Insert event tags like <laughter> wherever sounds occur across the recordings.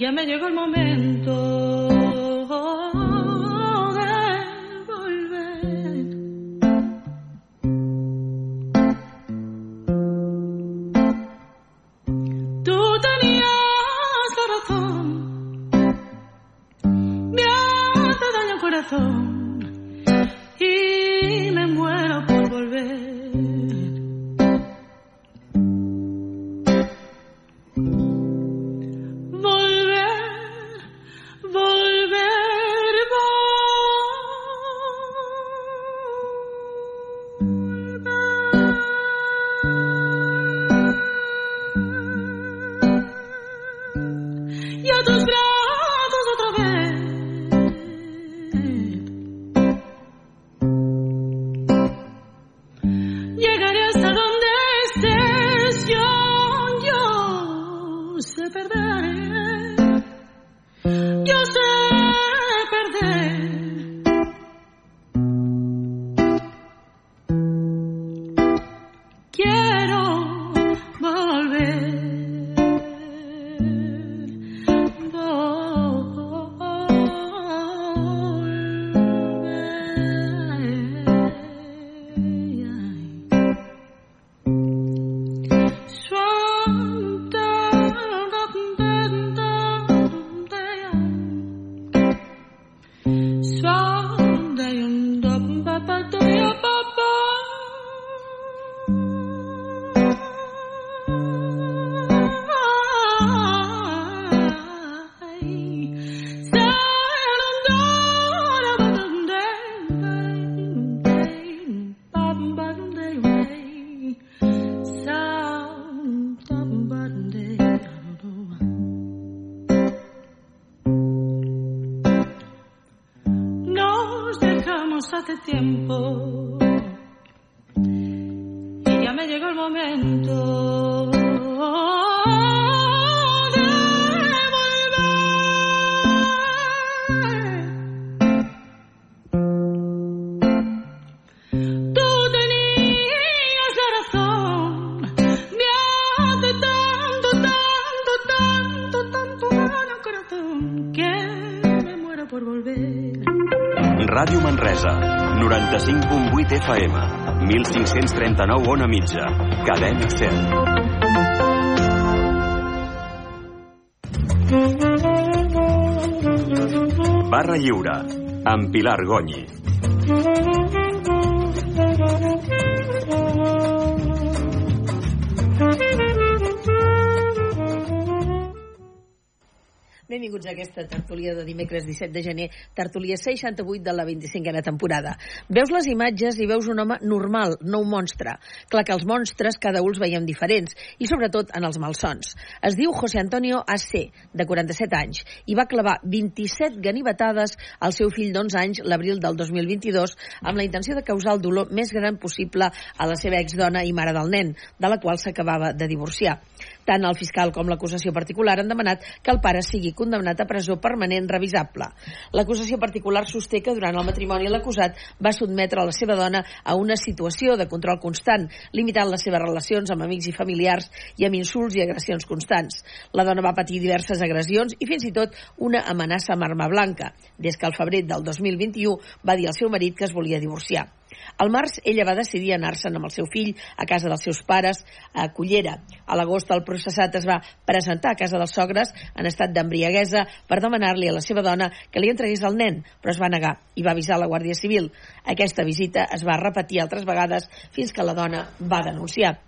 ya me llegó el momento FM, 1539 on a mitja, cadena 100. Barra Lliure, amb Pilar Gonyi. Benvinguts a aquesta tertúlia de dimecres 17 de gener, tertúlia 68 de la 25a temporada. Veus les imatges i veus un home normal, no un monstre. Clar que els monstres cada un els veiem diferents, i sobretot en els malsons. Es diu José Antonio AC, de 47 anys, i va clavar 27 ganivetades al seu fill d'11 anys l'abril del 2022 amb la intenció de causar el dolor més gran possible a la seva exdona i mare del nen, de la qual s'acabava de divorciar. Tant el fiscal com l'acusació particular han demanat que el pare sigui condemnat a presó permanent revisable. L'acusació particular sosté que durant el matrimoni l'acusat va sotmetre la seva dona a una situació de control constant, limitant les seves relacions amb amics i familiars i amb insults i agressions constants. La dona va patir diverses agressions i fins i tot una amenaça amb arma blanca, des que al febrer del 2021 va dir al seu marit que es volia divorciar. Al març, ella va decidir anar-se'n amb el seu fill a casa dels seus pares, a Cullera. A l'agost, el processat es va presentar a casa dels sogres en estat d'embriaguesa per demanar-li a la seva dona que li entregués el nen, però es va negar i va avisar la Guàrdia Civil. Aquesta visita es va repetir altres vegades fins que la dona va denunciar.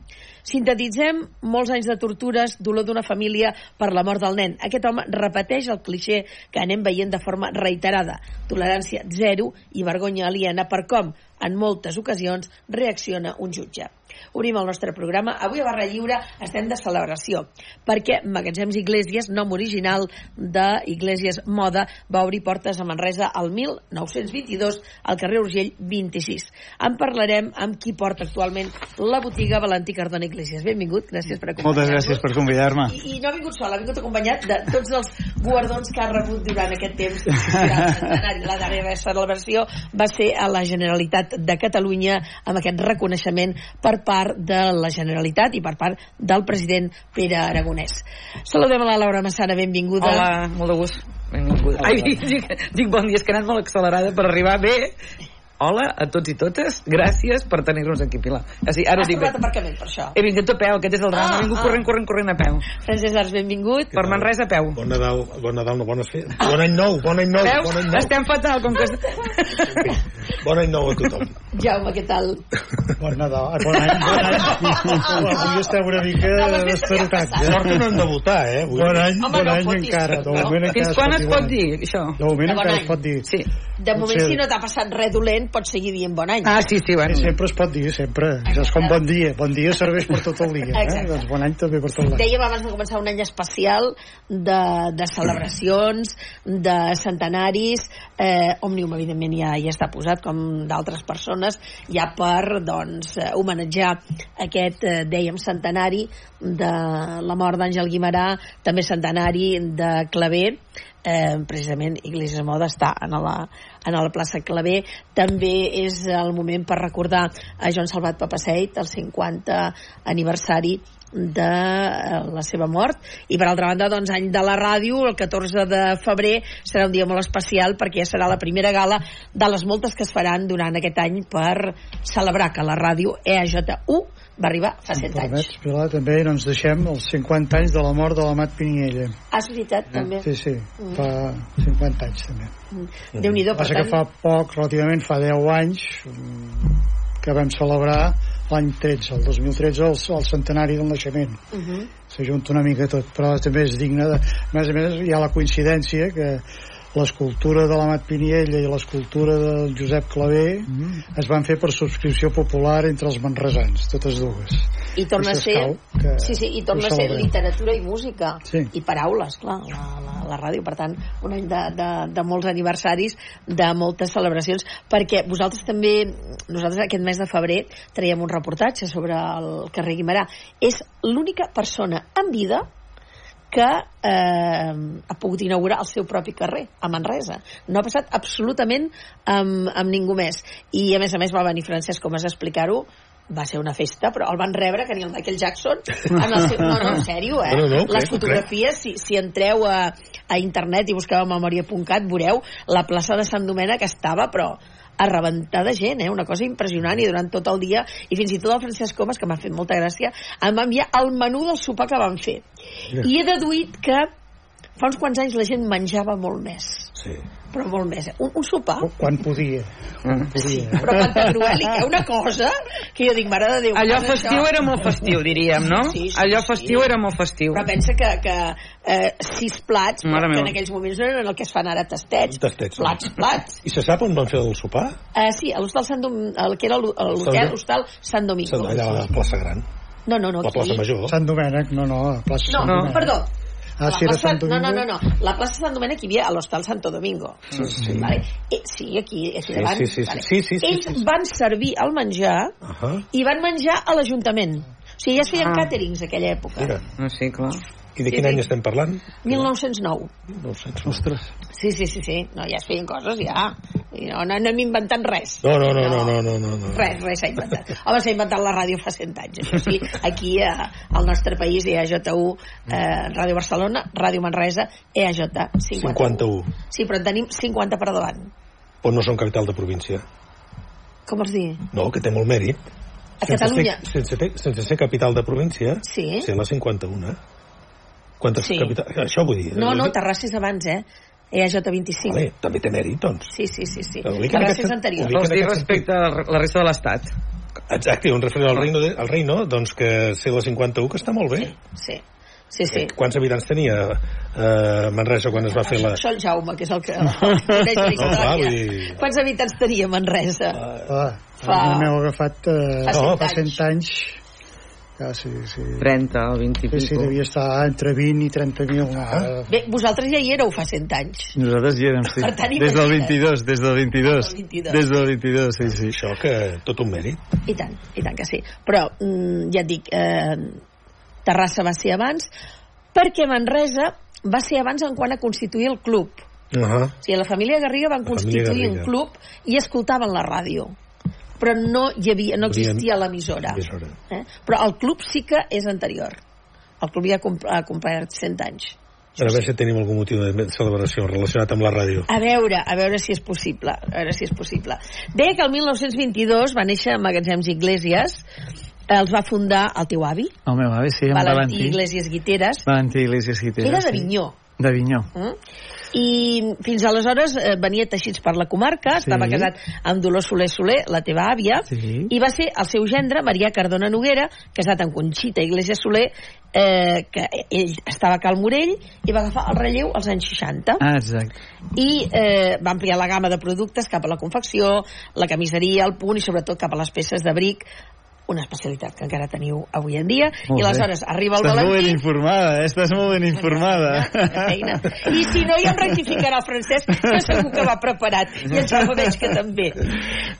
Sintetitzem molts anys de tortures, dolor d'una família per la mort del nen. Aquest home repeteix el cliché que anem veient de forma reiterada. Tolerància zero i vergonya aliena per com, en moltes ocasions, reacciona un jutge. Obrim el nostre programa. Avui a Barra Lliure estem de celebració, perquè Magatzems Iglesias, nom original de Iglesias Moda, va obrir portes a Manresa al 1922 al carrer Urgell 26. En parlarem amb qui porta actualment la botiga Valentí Cardona Iglesias. Benvingut, gràcies per acompanyar-nos. Moltes gràcies per convidar-me. I, I no ha vingut sol, ha vingut acompanyat de tots els guardons que ha rebut durant aquest temps. <laughs> La darrera celebració va ser a la Generalitat de Catalunya amb aquest reconeixement per part de la Generalitat i per part del president Pere Aragonès. Saludem a la Laura Massana, benvinguda. Hola, molt de gust. Benvinguda. Ai, dic, dic bon dia, és que he anat molt accelerada per arribar bé. Hola a tots i totes, gràcies per tenir-nos aquí, Pilar. Així, ara Has dic trobat aparcament per això. He vingut a peu, aquest és el drama, Ah, he vingut ah. corrent, corrent, corrent a peu. Francesc Arts, benvingut. Per Manresa a peu. Bon Nadal, bon Nadal, no, bones fe... Bon any nou, bon any nou, Veus? bon any nou. Estem fatal, com que... <laughs> Bon any nou a tothom. Jaume, què tal? Bon Nadal, bon any, bon any. Avui esteu una mica desperotats? Sort que no hem de votar, eh? Avui. Bon any, Home, bon no any fotis, encara. De moment encara Fins quan es dir pot dir, això? De moment encara es pot dir. Sí. De moment, si no t'ha passat res dolent, pots seguir dient bon any. Ah, sí, sí, bueno. Sí, sempre es pot dir, sempre. Això és com bon dia. Bon dia serveix per tot el dia. Eh? Exacte. Doncs bon any també per tot l'any. Dèiem abans de començar un any especial de, de celebracions, de centenaris, eh, Òmnium, evidentment, ja, ja està posat, com d'altres persones, ja per doncs, eh, homenatjar aquest, eh, dèiem, centenari de la mort d'Àngel Guimarà, també centenari de Clavé, eh, precisament Iglesias Moda està en la, en la plaça Clavé. També és el moment per recordar a Joan Salvat Papaseit el 50 aniversari de eh, la seva mort. I per altra banda doncs any de la ràdio el 14 de febrer serà un dia molt especial perquè ja serà la primera gala de les moltes que es faran durant aquest any per celebrar que la ràdio E EAJ1 va arribar fa 7 anys Permets, Pilar, també no ens deixem els 50 anys de la mort de l'Amat Piniella. has veritat també Sí, sí, fa 50 anys també. Déu-n'hi-do per Passa que tant fa poc, relativament fa 10 anys, mm, que vam celebrar l'any 13, el 2013, el, el centenari del naixement. uh -huh. S'ajunta una mica tot, però també és digne de... A més a més, hi ha la coincidència que l'escultura de l'Amat Piniella i l'escultura del Josep Clavé Mm. es van fer per subscripció popular entre els manresans, totes dues. i torna a ser que sí, sí, i torna a ser literatura i música Sí. i paraules, clar, la, la, la ràdio per tant, un any de, de, de molts aniversaris de moltes celebracions perquè vosaltres també nosaltres aquest mes de febrer traiem un reportatge sobre el carrer Guimarà és l'única persona en vida que eh, ha pogut inaugurar el seu propi carrer, a Manresa. No ha passat absolutament amb, amb ningú més. I, a més a més, va venir Francesc, com has d'explicar-ho, va ser una festa, però el van rebre que ni el Michael Jackson en el seu... No, no, en sèrio, eh? No, no, Les fotografies, si, si entreu a, a internet i busqueu a memòria.cat, veureu la plaça de Sant Domènec que estava, però a rebentar de gent, eh? una cosa impressionant i durant tot el dia, i fins i tot el Francesc Comas que m'ha fet molta gràcia, em va enviar el menú del sopar que van fer i he deduït que fa uns quants anys la gent menjava molt més Sí. Però molt més, eh? un, un sopar Quan podia. Quan podia. eh? però quanta cruèlica, una cosa que jo dic, mare de Déu Allò festiu això. era molt festiu, diríem, no? Sí, sí, Allò sí. festiu era molt festiu. però pensa que, que eh, sis plats Mare que en meva. aquells moments no eren el que es fan ara tastets, Tastets, no. plats, plats I se sap on van fer el sopar? uh, sí, a l'hostal Sant Dom... el que era l'ho- l'hotel hostal Sant Domingo Allà a la plaça Gran, no, no, no, la plaça aquí. Major. Sant Domènec, no, no, a plaça no, Sant Domènec. perdó Ah, La si era plaça- Sant Domingo? No, no, no, no. La plaça Sant Domènec hi havia a l'hostal Santo Domingo. Sí, sí. Vale? Eh, sí, aquí, aquí Sí, davant. sí, sí, sí. Vale. Sí, sí, sí, Ells sí, sí. van servir el menjar Uh -huh. i van menjar a l'Ajuntament. O sigui, ja es feien Ah. càterings aquella època. Mira, Ah, sí, clar. I de quin sí. any estem parlant? 1909. No ho sé. Ostres. Sí, sí, sí, sí. No, ja es feien coses, ja. I no, no, no hem inventat res. No, no, no, no, no, no, no, no. Res, res s'ha inventat. Home, s'ha inventat la ràdio fa 100 anys. Això sí, aquí eh, al nostre país, EAJ1, eh, Ràdio Barcelona, Ràdio Manresa, EAJ 51. 51. Sí, però en tenim 50 per davant. O no són capital de província? Com vols dir? No, que té molt mèrit. A Catalunya. Ser, sense, ser, sense ser capital de província, Sí. ser la 51. Quantes Sí. capital... Això vull dir. No, no, Terrassa és abans, eh? EAJ 25. Vale, també té mèrit, doncs. Sí, sí, sí, sí. Terrassa aquest és anterior. Vols dir respecte a la resta de l'Estat? Exacte, un referent al reino, de, al reino doncs que ser la 51, que està molt bé. Sí, sí, sí. Quants habitants tenia eh, Manresa quan es va fer la... Això el Jaume, que és el que, el que coneix la <laughs> No, clar, dir- Quants habitants tenia Manresa? Ah, Fa- M'heu agafat eh, Fa fa, cent 100 anys. Ah, sí, sí. 30 o 20 i Sí, sí, pico. devia estar entre 20 i 30.000. Ah. Bé, vosaltres ja hi éreu fa 100 anys. Nosaltres hi érem, sí. Per tant, Des del imagina't. 22, des del 22. Des del 22. Des del 22, sí, sí. Això que tot un mèrit. I tant, i tant que sí. Però, mm, ja et dic, eh, Terrassa va ser abans, perquè Manresa va ser abans en quant a constituir el club. Uh -huh. O sigui, la família Garriga van La constituir un club i escoltaven la ràdio. Però no hi havia, no existia l'emissora. Emissora. Eh? Però el club sí que és anterior. El club ja ha comp- ha complert 100 anys. A veure si tenim algun motiu de celebració relacionat amb la ràdio. A veure, a veure si és possible, a veure si és possible. Deia que el 1922 va néixer a Magatzems Iglesias, els va fundar el teu avi, El meu avi, sí, en Valentí Valentí. Iglesias Guiteres, Valentí Iglesias Guiteres. era sí. d'Avinyó. D'Avinyó. Mm? I fins aleshores eh, venia teixits per la comarca, Sí. estava casat amb Dolors Soler Soler, la teva àvia, Sí. i va ser el seu gendre, Maria Cardona Noguera, casat amb Conxita Iglesias Soler, eh, que ell estava a Cal Morell i va agafar el relleu als anys 60 Ah, exacte. i eh, va ampliar la gamma de productes cap a la confecció, la camisseria, el punt i sobretot cap a les peces d'abric una especialitat que encara teniu avui en dia Molt i bé. aleshores arriba el Estàs molt ben Valentí informada, eh? estàs molt ben informada. Feina, feina. I si no, ja em rectificarà el francès, que segur que va preparat. I en Jaume veig que també.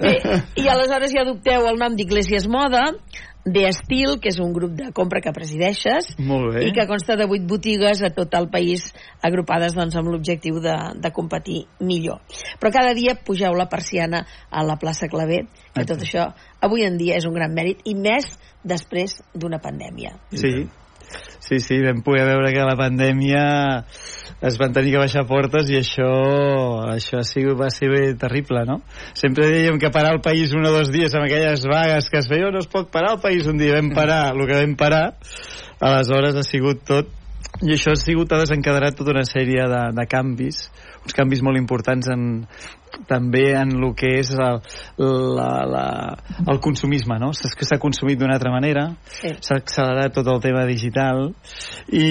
Bé, I aleshores ja adopteu el nom d'Iglesias Moda, de Estil, que és un grup de compra que presideixes, i que consta de vuit botigues a tot el país agrupades doncs, amb l'objectiu de, de competir millor. Però cada dia pugeu la persiana a la plaça Clavé, que tot això avui en dia és un gran mèrit, i més després d'una pandèmia. Sí, sí, sí, vam poder veure que la pandèmia es van tenir que baixar portes i això, això ha sigut, va ser terrible, no? Sempre dèiem que parar el país un o dos dies amb aquelles vagues que es feien, no es pot parar el país un dia, vam parar el que vam parar, aleshores ha sigut tot i això ha sigut, ha desencadenat tota una sèrie de, de canvis, uns canvis molt importants en, també en el que és el, la, la, el consumisme, no? S'ha s'ha consumit d'una altra manera, Sí. s'ha accelerat tot el tema digital i,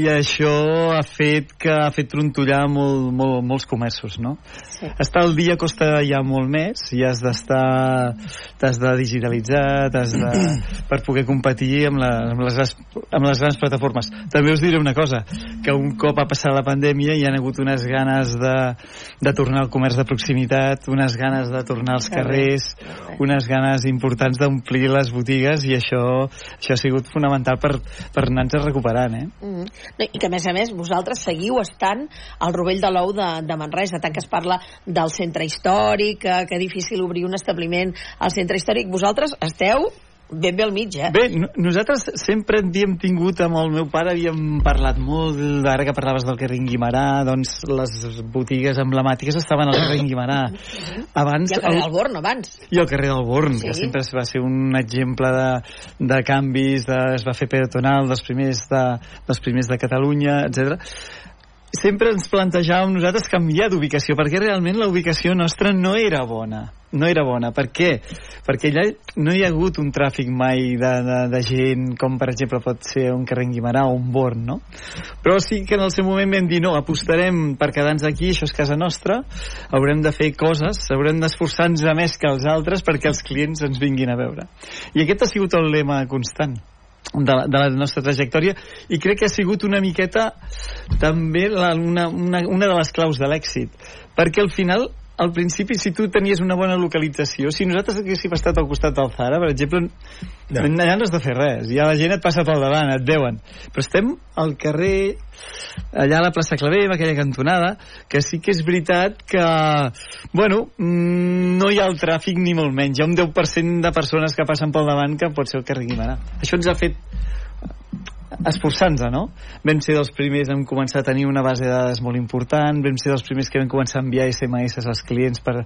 i això ha fet que ha fet trontollar molt, molt, molts comerços, no? Sí. Estar al dia costa ja molt més i has d'estar t'has de digitalitzar t'has de, <clears throat> per poder competir amb, la, amb, les, amb les grans plataformes també us diré una cosa que un cop ha passat la pandèmia hi han hagut unes ganes de, de tornar al comerç de proximitat unes ganes de tornar als carrers unes ganes importants d'omplir les botigues i això, això ha sigut fonamental per, per anar-nos recuperant eh? Mm. No, I que, a més a més, vosaltres seguiu estant al rovell de l'ou de, de Manresa, tant que es parla del centre històric, que, que difícil obrir un establiment al centre històric. Vosaltres esteu ben bé al mig, eh? Bé, no- nosaltres sempre havíem tingut amb el meu pare, havíem parlat molt, ara que parlaves del carrer Guimarà, doncs les botigues emblemàtiques estaven al carrer Guimarà. Abans, I al carrer del Born, abans. i el carrer del Born, Sí. que sempre va ser un exemple de, de canvis, de, es va fer peatonal dels primers de, dels primers de Catalunya, etc. Sempre ens plantejàvem nosaltres canviar d'ubicació, perquè realment la ubicació nostra no era bona. No era bona. Per què? Perquè allà no hi ha hagut un tràfic mai de, de, de gent, com per exemple pot ser un carrer en Guimarà o un Born, no? Però sí que en el seu moment vam dir, no, apostarem per quedar-nos aquí, això és casa nostra, haurem de fer coses, haurem d'esforçar-nos més que els altres perquè els clients ens vinguin a veure. I aquest ha sigut el lema constant de la, de la nostra trajectòria i crec que ha sigut una miqueta també la, una, una, una de les claus de l'èxit perquè al final al principi, si tu tenies una bona localització, si nosaltres haguéssim estat al costat del Zara, per exemple, No. allà no has de fer res, ja la gent et passa pel davant, et veuen. Però estem al carrer, allà a la plaça Clavé, en aquella cantonada, que sí que és veritat que, bueno, mm, no hi ha el tràfic ni molt menys. Hi ha un 10% de persones que passen pel davant que pot ser el carrer Guimarà. Això ens ha fet esforçant-nos, no? Vam ser dels primers en començar a tenir una base de dades molt important, vam ser dels primers que vam començar a enviar SMS als clients per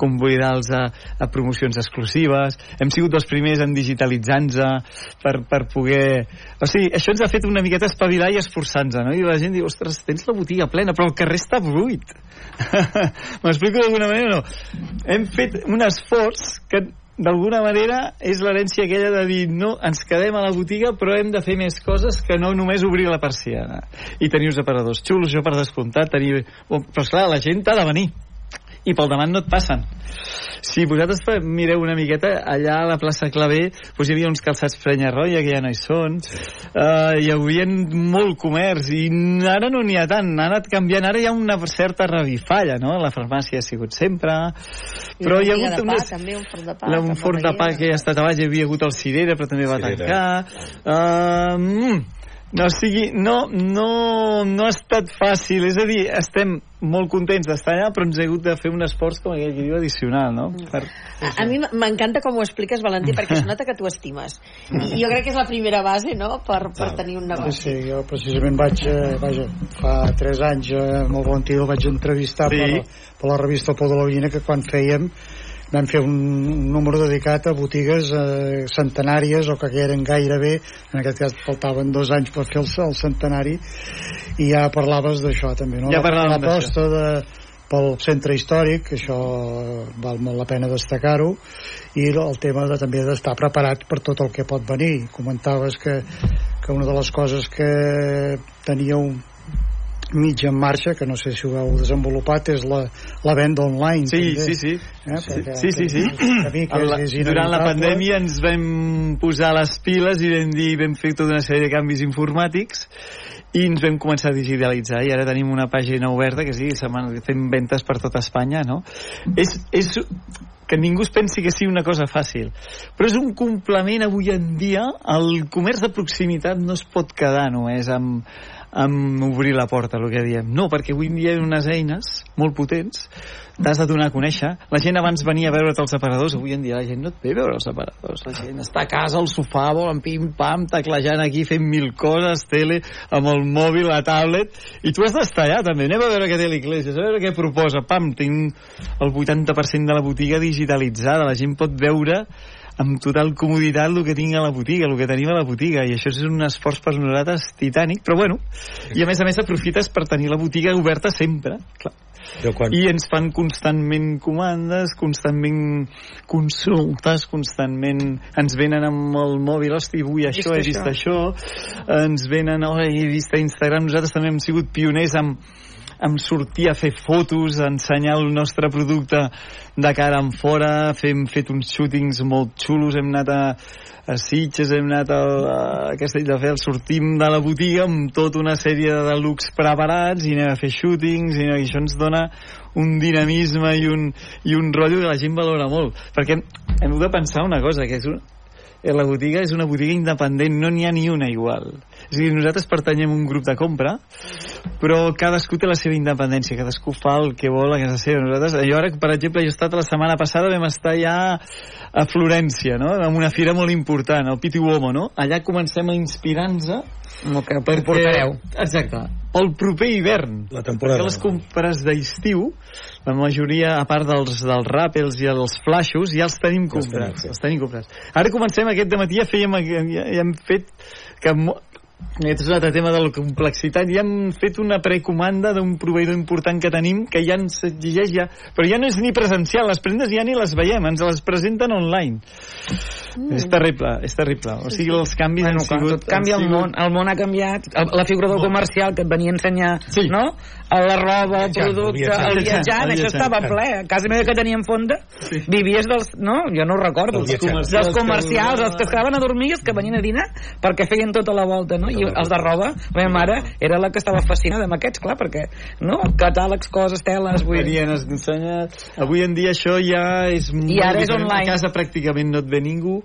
convidar-los a, a promocions exclusives, hem sigut dels primers en digitalitzar-nos per, per poder... O sigui, això ens ha fet una miqueta espavilar i esforçar-nos, no? I la gent diu, ostres, tens la botiga plena, però el carrer està buit. <laughs> M'explico d'alguna manera o no? Hem fet un esforç que d'alguna manera és l'herència aquella de dir no, ens quedem a la botiga però hem de fer més coses que no només obrir la persiana. I tenir uns aparadors xulos, això per descomptat tenir... però esclar, la gent ha de venir i pel davant no et passen si vosaltres mireu una miqueta allà a la plaça Clavé doncs hi havia uns calçats Penyarroia que ja no hi són uh, hi havia molt comerç i ara no n'hi ha tant ha anat canviant, ara hi ha una certa revifalla no? la farmàcia ha sigut sempre però una hi ha hagut pa, unes, també, un forn de pa. un forn de pa que ha estat abans hi havia hagut el Cirera però també va Cirera. tancar uh, mm, no, o sigui, no, no, no ha estat fàcil, és a dir, estem molt contents d'estar allà, però ens he hagut de fer un esforç, com aquell que diu, addicional, no? Per... A, a mi m'encanta com ho expliques, Valentí, perquè es nota que tu estimes. I jo crec que és la primera base, no?, per, per tenir un Sí, negoci. sí, jo precisament vaig, eh, vaja, fa 3 anys eh, el Valentí el vaig entrevistar Sí. per, per la revista la Veïna que quan fèiem vam fer un, un número dedicat a botigues eh, centenàries o que eren gairebé, en aquest cas faltaven dos anys per fer el, el centenari i ja parlaves d'això també no? Ja parlàvem de, pel centre històric això val molt la pena destacar-ho i el tema de, també d'estar preparat per tot el que pot venir comentaves que, que una de les coses que teníeu mig en marxa, que no sé si ho heu desenvolupat, és la, la venda online. Sí, també. sí, sí. Eh? Sí, Perquè sí, sí, sí. la, durant la pandèmia ens vam posar les piles i vam dir, vam fer tota una sèrie de canvis informàtics i ens vam començar a digitalitzar i ara tenim una pàgina oberta que sí, fem ventes per tota Espanya, no? És, és que ningú es pensi que sigui una cosa fàcil però és un complement avui en dia el comerç de proximitat no es pot quedar només amb, amb obrir la porta, el que diem. No, perquè avui dia hi ha unes eines molt potents, t'has de donar a conèixer. La gent abans venia a veure't els aparadors, avui en dia la gent no et ve a veure els aparadors. La gent està a casa, al sofà, volen pim-pam, teclejant aquí, fent mil coses, tele, amb el mòbil, la tablet, i tu has d'estar allà també. Anem a veure què té l'Iglesias, a veure què proposa. Pam, tinc el 80% de la botiga digitalitzada, la gent pot veure amb total comoditat el que tinc a la botiga, el que tenim a la botiga, i això és un esforç per nosaltres titànic, però bueno, i a més a més aprofites per tenir la botiga oberta sempre, clar. Quan... I ens fan constantment comandes, constantment consultes, constantment ens venen amb el mòbil, hosti, avui això, he vist això, ens venen, oh, he vist a Instagram, nosaltres també hem sigut pioners amb, amb sortir a fer fotos, a ensenyar el nostre producte de cara en fora, fem fet uns shootings molt xulos, hem anat a, a Sitges, hem anat a, a Castelldefels, sortim de la botiga amb tota una sèrie de looks preparats i anem a fer shootings i, i això ens dona un dinamisme i un, i un rotllo que la gent valora molt perquè hem de pensar una cosa que és un, eh, la botiga és una botiga independent, no n'hi ha ni una igual. És a dir, nosaltres pertanyem a un grup de compra, però cadascú té la seva independència, cadascú fa el que vol a casa seva. Nosaltres, jo ara, per exemple, jo he estat la setmana passada, vam estar ja a Florència, no?, en una fira molt important, el Piti Uomo, no? Allà comencem a inspirar-nos El que portareu. Exacte, pel proper hivern. La temporada. Perquè les compres d'estiu, la majoria, a part dels, dels ràpels i els flaixos, ja els tenim els comprats. sí. Els tenim comprats. Ara comencem aquest dematí, ja fèiem, ja, ja hem fet que aquest és un altre tema de la complexitat. Ja hem fet una precomanda d'un proveïdor important que tenim que ja ens exigeix ja... Però ja no és ni presencial, les prendes ja ni les veiem, ens les presenten online. Mm. És terrible, és terrible. O sigui, els canvis Bueno, han sigut... tot canvia han el sigut... món, el món ha canviat, la figura del comercial que et venia a ensenyar, Sí. no? La roba, el producte, viatjant. el viatjant, El això viatjant. estava ple. A casa meva que teníem fonda, Sí. vivies dels... No? Jo no ho recordo. El viatjant. dels comercials, els que es quedaven a dormir i els que venien a dinar perquè feien tota la volta, no? I els de roba, la meva mare era la que estava fascinada amb aquests, clar, perquè, no? Catàlegs, coses, teles, vull. Venien a ensenyar... Avui en dia això ja és molt ara és online. A casa pràcticament no et ve ningú.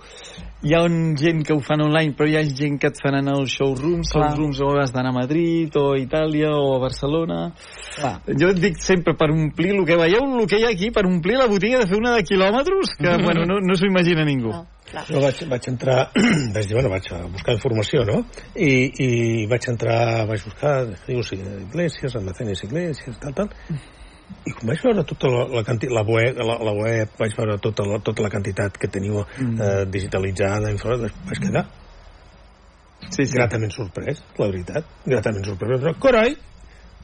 Hi ha un gent que ho fan online, però hi ha gent que et fan anar als showrooms. Clar. Showrooms o has d'anar a Madrid, o a Itàlia, o a Barcelona. Clar. Jo et dic sempre, per omplir el que veieu, el que hi ha aquí, per omplir la botiga de fer una de quilòmetres, que, bueno, no, no s'ho imagina ningú. No, clar. Jo vaig, vaig entrar, <clears throat> vaig dir, bueno, vaig a buscar informació, no? I, i vaig entrar, vaig buscar, dius, iglesias, almacenes iglesias, tal, tal, i vaig veure tota la, la, la, web, la, la web, vaig veure tota la, tota la quantitat que teniu eh, digitalitzada, informat, vaig quedar Sí, sí. gratament sorprès, la veritat, gratament sorprès. Però, carai,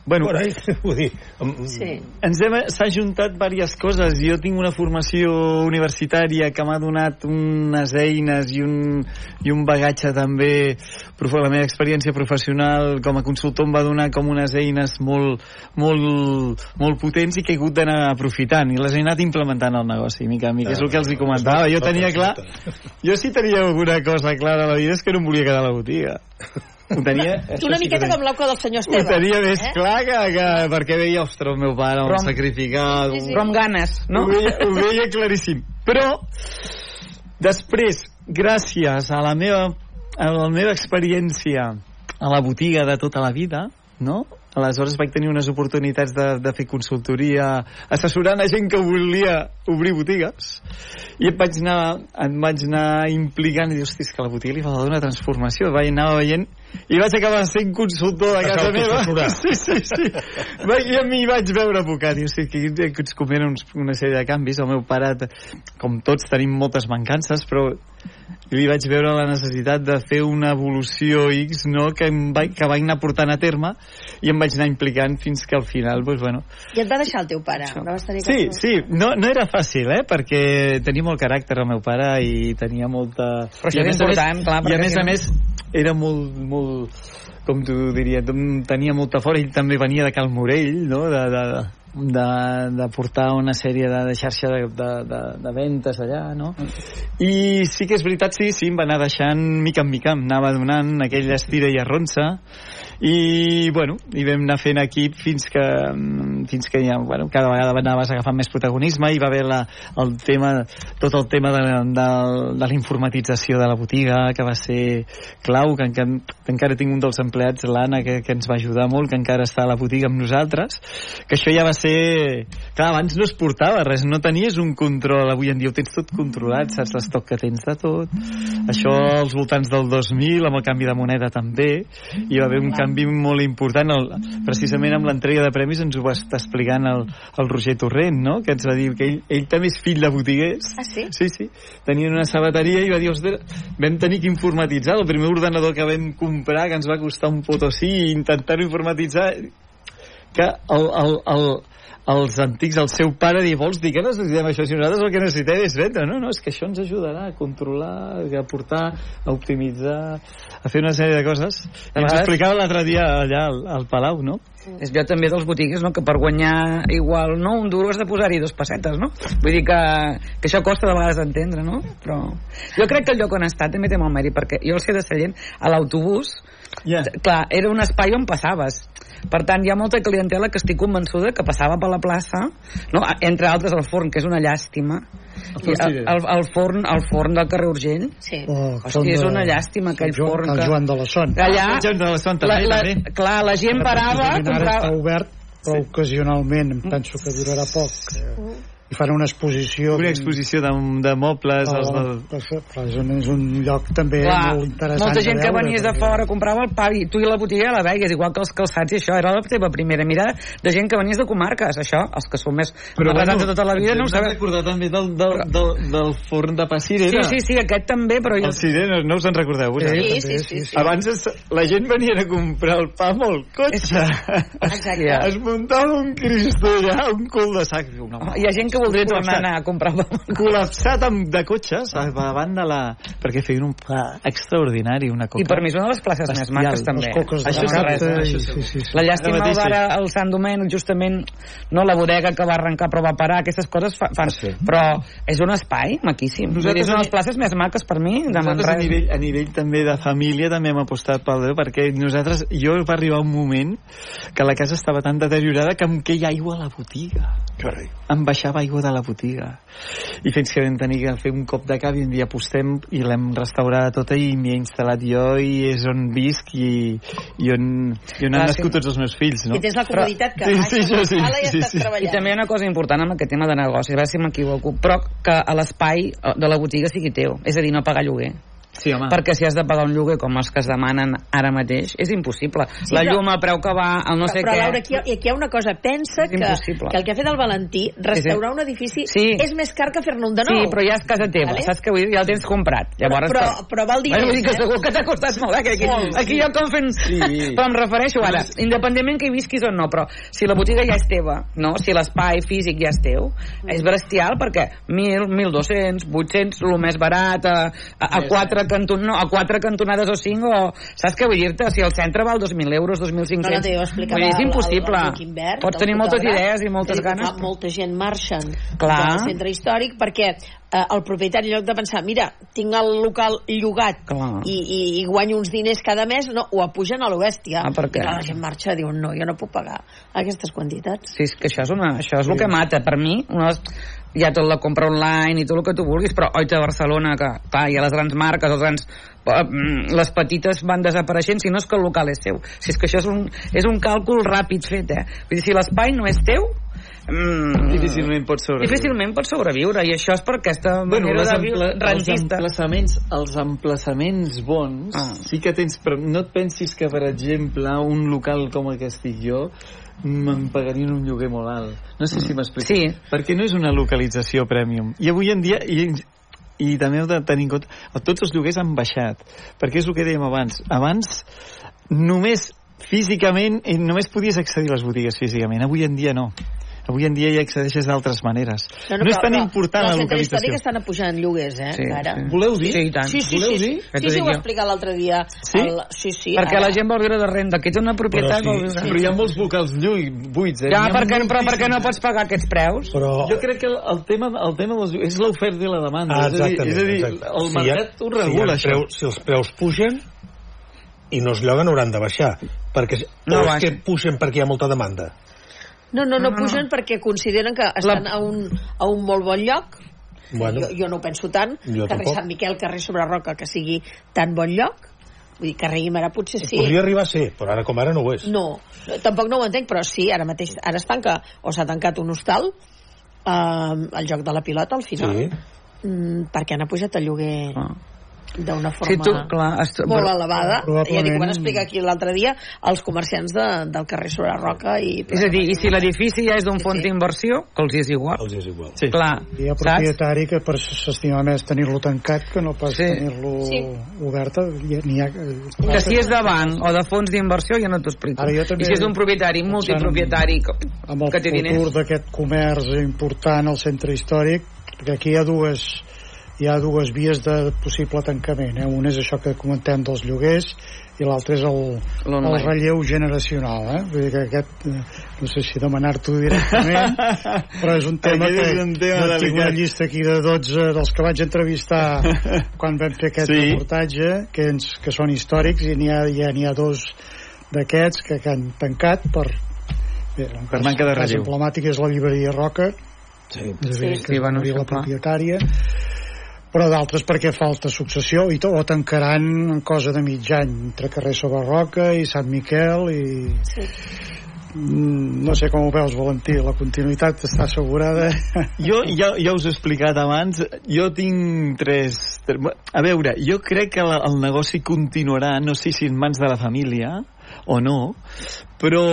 Bueno, Por ahí, vull dir... amb- Sí. ens hem, s'ha juntat diverses coses. Jo tinc una formació universitària que m'ha donat unes eines i un, i un bagatge també, profe- la meva experiència professional com a consultor em va donar com unes eines molt, molt, molt potents i que he hagut d'anar aprofitant i les he anat implementant al negoci, mica en mica. És el que els hi comentava. Jo tenia clar... <laughs> Jo sí tenia alguna cosa clara a la vida és que no em volia quedar a la botiga. <laughs> Ho tenia... Tu <laughs> una miqueta com l'auca del senyor Ho Esteve. tenia més eh? clar que, que perquè veia, ostres, el meu pare, un sacrificat... Sí, un- sí. Però amb ganes, no? ho, veia, ho veia claríssim. Però, després, gràcies a la meva, a la meva experiència a la botiga de tota la vida, no? Aleshores vaig tenir unes oportunitats de, de fer consultoria assessorant a gent que volia obrir botigues i em vaig anar, em vaig anar implicant i és que a la botiga li fa una transformació vaig anar veient i vaig acabar sent consultor de casa meva <laughs> sí, sí, sí. Va- i a mi vaig veure abocat i o sigui, que que ens convenen uns, una sèrie de canvis el meu pare, com tots tenim moltes mancances però li vaig veure la necessitat de fer una evolució X no? que, em vaig, que vaig anar portant a terme i em vaig anar implicant fins que al final doncs, bueno, I et va deixar el teu pare. No vas tenir Sí, cap- sí, no, no era fàcil, eh? Perquè tenia molt caràcter el meu pare i tenia molta... Però això I a és més a més- important, clar, I a més a més era molt, molt com t'ho diria, tenia molta fora, ell també venia de Cal Morell, no? De, de, de, de portar una sèrie de, de xarxa de, de, de, de ventes allà, no? I sí que és veritat, sí, sí, em va anar deixant mica en mica, em anava donant aquell estira i arronsa, i bueno, i vam anar fent equip fins que mm, fins que ja, bueno, cada vegada anaves agafant més protagonisme. I va haver la, el tema tot el tema de, de, de la informatització de la botiga que va ser clau que, que, que encara tinc un dels empleats l'Anna que, que ens va ajudar molt que encara està a la botiga amb nosaltres que això ja va ser clar, abans no es portava res, no tenies un control. Avui en dia ho tens tot controlat saps l'estoc que tens de tot. Això als voltants del 2000 amb el canvi de moneda també. Hi va haver un canvi molt important el, precisament amb l'entrega de premis ens ho va estar explicant el, el Roger Torrent no? que ens va dir que ell, ell també és fill de botiguers Ah, sí? Sí, sí. Tenien una sabateria i va dir, ostres, vam tenir que informatitzar. El primer ordenador que vam comprar, que ens va costar un potosí, i intentar-ho informatitzar, que el, el, el, els antics, el seu pare diu, vols dir que necessitem això? Si nosaltres el que necessitem és vendre. No, no, és que això ens ajudarà a controlar, a portar, a optimitzar, a fer una sèrie de coses. I ens explicava l'altre dia allà al, al Palau, no? És jo també dels botigues, no?, que per guanyar igual, no, un duro has de posar-hi dos pessetes, no? Vull dir que, que això costa de vegades d'entendre, no? Però jo crec que el lloc on estat també té molt mèrit, perquè jo al ser de Sallent, a l'autobús, Ja. clar, era un espai on passaves. Per tant, hi ha molta clientela que estic convençuda que passava per la plaça, no? entre altres el forn, que és una llàstima, el, Cirera. el, el, forn, el forn del carrer Urgell, Sí. Oh, són és una llàstima, aquell Joan- forn El que- Joan de la Son. allà, Ah, Joan de la Son la, també, la, també. clar, la gent parava, Ara està comprava... obert, però ocasionalment, em penso que durarà poc. eh, I fan una exposició... Una exposició de, de mobles, els Oh, del, però és un, és un lloc també Clar, molt interessant molta gent de que veure, venies de perquè- fora comprava el pa i tu i la botiga la veies, igual que els calçats i això, era la teva primera mirada de gent que venies de comarques, això, els que són més pesats de tota la vida no ho sabem. recordar també del, del, del, del forn de pa Sí, Cirera. sí, sí, aquest també, però jo... El Cirera, no us en recordeu? vosaltres? Sí, també, sí, sí, sí. Abans es, la gent venia a comprar el pa amb el cotxe. Exacte. Es muntava un cristo allà, un cul de sac. Una, Hi ha gent que voldria tornar anar a comprar col·lapsat amb, de cotxes a- davant de la... perquè feien un pa extraordinari, una coca. I per mi és una de les places més Bestial. maques també. les coques de Això Manresa, sí, sí, sí. La llàstima mateix, va ara el Sant Domènec, justament, no la bodega que va arrencar però va parar, aquestes coses fa, fan... Sí. Però és un espai maquíssim. Nosaltres és una de les places més maques per mi, de Nosaltres a Manresa. nivell, a nivell també de família també hem apostat pel Déu perquè nosaltres, jo va arribar un moment que la casa estava tan deteriorada que em queia aigua a la botiga Carai. em baixava aigua de la botiga i fins que vam tenir que fer un cop de cap i un dia apostem i l'hem restaurada tota i m'hi he instal·lat jo i és on visc i, i on, i on han Ah, sí. nascut tots els meus fills no? I tens la comoditat que Sí, sí, jo sí, i sí, estàs sí. I també hi ha una cosa important amb aquest tema de negoci, a veure si m'equivoco, però que a l'espai de la botiga sigui teu, és a dir, no pagar lloguer. Sí, home. perquè si has de pagar un lloguer com els que es demanen ara mateix, és impossible. Sí, la però- llum a preu que va, el no sé però, què... Laura, aquí, hi ha- aquí hi ha una cosa. Pensa que, que el que ha fet el Valentí, restaurar un edifici, Sí. és més car que fer-ne un de nou. Sí, però ja és casa teva, Vale? saps què vull dir? Ja el tens comprat. Llavors, però- però val diners, bueno, vull dir que eh? segur que t'ha costat molt, eh? Que aquí, Molt, aquí jo com fent... Sí. Però <laughs> em refereixo ara, independentment que hi visquis o no, però si la botiga ja és teva, no? si l'espai físic ja és teu, és bestial perquè 1.000, 1.200, 800, el més barat, a, a, a, quatre, canton, no, a quatre cantonades o cinc, o, saps què vull dir-te? Si el centre val 2.000 euros, 2.500... No, no, t'ho explicava vull dir, és impossible. el- Bert, Pots tenir moltes idees i moltes diu ganes. fa Molta gent marxen Clar. del centre històric perquè eh, el propietari, en lloc de pensar, mira, tinc el local llogat Clar. i, i, i guanyo uns diners cada mes, no, ho apugen a lo bèstia. Ah, per què? I clar, la gent marxa i diuen, no, jo no puc pagar aquestes quantitats. Sí, és que això és, una, això és el que mata. Per mi, una de les, hi ha tot la compra online i tot el que tu vulguis, però oi a Barcelona, que clar, hi ha les grans marques, els grans, eh, mm, les petites van desapareixent, si no és que el local és seu. Si és que això és un, és un càlcul ràpid fet, eh? Vull dir, si l'espai no és teu, mm, Difícilment pot sobreviure. difícilment pot sobreviure, i això és per aquesta Bueno, manera de viure els emplaçaments, els emplaçaments bons Ah. sí que tens, però no et pensis que, per exemple, un local com el que estic jo me'n pagarien un lloguer molt alt. No sé si m'explico. Sí. Perquè no és una localització premium. I avui en dia, i, i també heu de tenir en compte, tots els lloguers han baixat. Perquè és el que dèiem abans. Abans només físicament, i només podies accedir a les botigues físicament. Avui en dia no. Avui en dia hi accedeixes d'altres maneres. No, no és tan important la El centre localització. històric estan apujant lloguers, eh, Sí, encara. sí. Voleu dir? Sí, i tant. Sí, sí, Voleu sí, sí, dir? Sí, sí, dic ho va jo. explicar l'altre dia. Sí? El, sí, sí. Perquè ara- la gent vol viure de renda, que ets una propietat, Però sí, vol viure... Però hi ha molts locals lluny, buits, eh? Ja, perquè, però perquè no pots pagar aquests preus? Però... Jo crec que el, el tema, el tema dels, és l'oferta i la demanda. Ah, és a dir, és a dir exacte. el Si hi ha- mercat ho regula, si, això. si els preus pugen i no es lloguen hauran de baixar perquè No o és que pugen perquè hi ha molta demanda No, no, no, No, no, pugen perquè consideren que estan a un, a un molt bon lloc. bueno, Jo, jo no ho penso tant. Jo carrer tampoc. Sant Miquel, carrer Sobre Roca, que sigui tan bon lloc. Vull dir, carrer Guimarà potser sí. podria arribar a ser però ara com ara no ho és No, tampoc no ho entenc, però sí, ara mateix ara es tanca, o s'ha tancat un hostal, eh, el joc de la pilota al final, sí. mm, perquè han pujat el lloguer Ah. D'una forma Si tu, clar, est... molt elevada. Probablement- Ja dic, ho van explicar aquí l'altre dia els comerciants de, del carrer Sobre Roca. I, És a dir, i si l'edifici ja és d'un Sí, fons sí. d'inversió, que els és igual. els és igual Sí. Clar, Hi ha saps? propietari que per s'estima més tenir-lo tancat que no pas Sí. tenir-lo Sí. obert. N'hi ha, Que si és de banc o de fons d'inversió, ja no t'ho explico. Ara jo també- I si és un propietari multipropietari que, amb el que té futur diners... d'aquest comerç important al centre històric, perquè aquí hi ha dues hi ha dues vies de possible tancament. Eh? Una és això que comentem dels lloguers i l'altra és el, el relleu generacional. Eh? Vull dir que aquest, eh, no sé si demanar-t'ho directament, <laughs> però és un tema Aquest que és un tema jo tinc una llista aquí de 12 dels que vaig entrevistar <laughs> quan vam fer aquest Sí. reportatge, que, ens, que són històrics, i n'hi ha, ja n'hi ha dos d'aquests que, que han tancat per, bé, un Per cas- manca de relleu. emblemàtic és la llibreria Roca, sí. dir, Sí. que Sí, bueno, la clar. propietària però d'altres perquè falta successió i to, o tancaran en cosa de mig any entre carrer Sobre Roca i Sant Miquel i Sí. Mm, no sé com ho veus Valentí, la continuïtat està assegurada <laughs> Jo ja, ja us he explicat abans, jo tinc tres... tres a veure, jo crec que la, el negoci continuarà, no sé si en mans de la família o no, però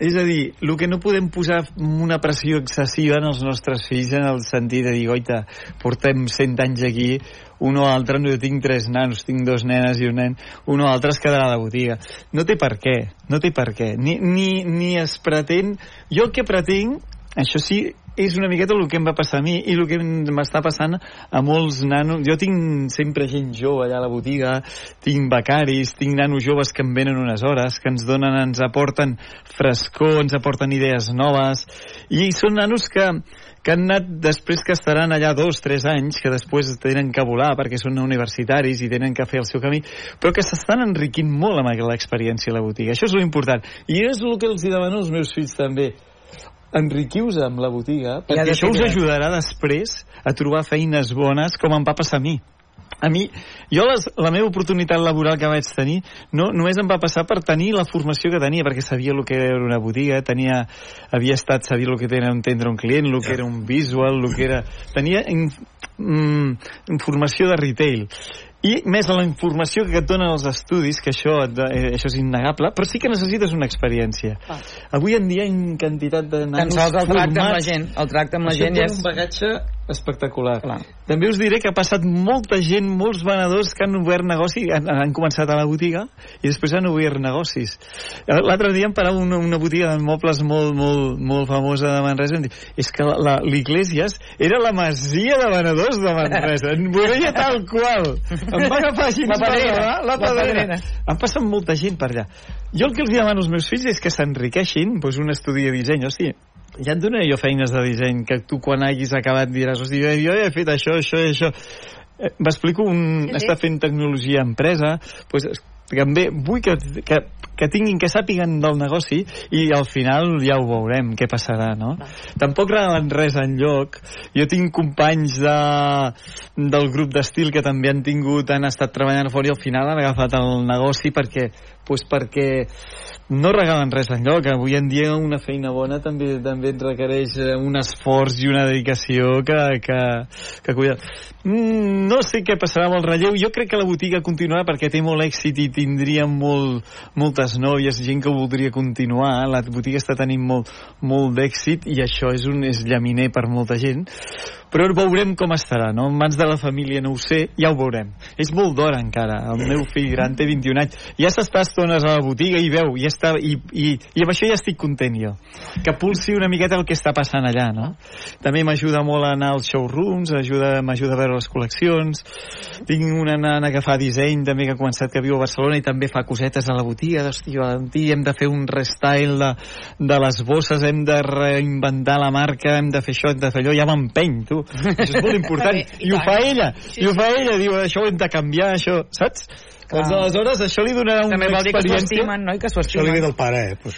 és a dir, el que no podem posar una pressió excessiva en els nostres fills en el sentit de dir, oita, portem 100 anys aquí, un o altre, no, jo tinc tres nanos, tinc dos nenes i un nen, un o altre es quedarà a la botiga. No té per què, no té per què. Ni, ni, ni es pretén... Jo el que pretenc, això sí, és una miqueta el que em va passar a mi i el que m'està passant a molts nanos. Jo tinc sempre gent jove allà a la botiga, tinc becaris, tinc nanos joves que em venen unes hores, que ens donen, ens aporten frescor, ens aporten idees noves, i són nanos que, que han anat després que estaran allà dos, tres anys, que després tenen que volar perquè són universitaris i tenen que fer el seu camí, però que s'estan enriquint molt amb l'experiència a la botiga. Això és lo important. I és el que els demano als meus fills també enriquiu-vos amb la botiga, perquè això us ajudarà després a trobar feines bones com em va passar a mi. a mi, jo les, la meva oportunitat laboral que vaig tenir no, només em va passar per tenir la formació que tenia, perquè sabia el que era una botiga, tenia, havia estat, sabia el que era entendre un client, el que era un visual, el que era... Tenia in, mm, informació de retail i més la informació que et donen els estudis, que això, eh, això és innegable, però sí que necessites una experiència. Ah. Avui en dia hi ha quantitat de Tan nanos sols el tracte amb la formats gent. El tracte amb la gent ja és... un bagatge espectacular. Clar. També us diré que ha passat molta gent, molts venedors que han obert negoci, han, han començat a la botiga i després han obert negocis. L'altre dia em parava una, una botiga de mobles molt, molt, molt famosa de Manresa i em diu, és que l'Iglesias era la masia de venedors de Manresa. Em veia tal qual. Em va agafar així La agradar, la pedrera. Han passat molta gent per allà. Jo el que els demano als meus fills és que s'enriqueixin, doncs un estudi de disseny, hosti, ja et donaré jo feines de disseny que tu quan hagis acabat diràs, hosti, jo, jo he fet això, això i això. Eh, M'explico, un, Sí, sí. està fent tecnologia empresa, doncs també vull que, que, que tinguin, que sàpiguen del negoci i al final ja ho veurem, què passarà, no? Tampoc regalen res en lloc. Jo tinc companys de, del grup d'estil que també han tingut, han estat treballant fora i al final han agafat el negoci perquè, pues perquè no regalen res en lloc. Avui en dia una feina bona també també et requereix eh, un esforç i una dedicació que, que, que cuida. Mm, no sé què passarà amb el relleu. Jo crec que la botiga continuarà perquè té molt èxit i tindria molt, moltes noies, gent que voldria continuar. La botiga està tenint molt, molt d'èxit i això és un és llaminer per molta gent però veurem com estarà, no? En mans de la família no ho sé, ja ho veurem. És molt d'hora encara, el meu fill gran té 21 anys, ja s'està estones a la botiga i veu, i, està, i, i, i amb això ja estic content jo. Que pulsi una miqueta el que està passant allà, no? També m'ajuda molt a anar als showrooms, ajuda- m'ajuda a veure les col·leccions, tinc una nana que fa disseny també que ha començat que viu a Barcelona i també fa cosetes a la botiga, d'hosti, Valentí, hem de fer un restyle de, de les bosses, hem de reinventar la marca, hem de fer això, hem de fer allò, ja m'empeny, tu. Això és molt important. <laughs> I I ho fa ella, Sí, i ho fa ella, diu, això ho hem de canviar, això, saps? Clar. Doncs aleshores això li donarà una També vol dir que s'ho estimen, no? I que s'ho Això li ve estimen. del pare, eh? Però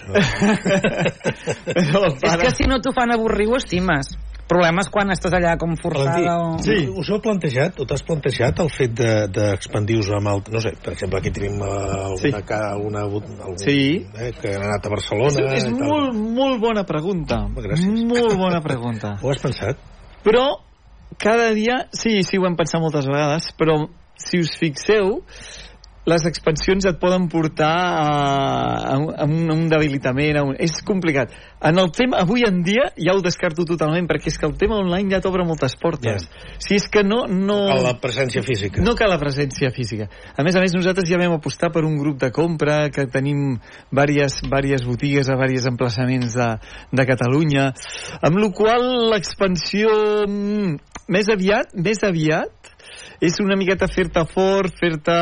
<laughs> el És pare- que si no t'ho fan avorrir, ho estimes. Problemes quan estàs allà com forçada o... Sí. us ho heu plantejat, o t'has plantejat el fet de- d'expandir-vos de, amb el... No sé, per exemple, aquí tenim eh, alguna, Sí. sí. alguna, algun, Sí. eh, que han anat a És, Barcelona... és i tal. molt, molt bona pregunta. Gràcies. Molt bona pregunta. Ho has pensat? Però cada dia, sí, sí, ho hem pensat moltes vegades, però si us fixeu, les expansions et poden portar a, a, un, a un, debilitament, a un, és complicat. En el tema, avui en dia, ja ho descarto totalment, perquè és que el tema online ja t'obre moltes portes. Si és que no... no... A la presència física. No cal la presència física. A més a més, nosaltres ja vam apostar per un grup de compra, que tenim diverses, diverses botigues a diversos emplaçaments de, de Catalunya, amb la qual l'expansió mm, més aviat, més aviat, és una miqueta fer-te fort, fer-te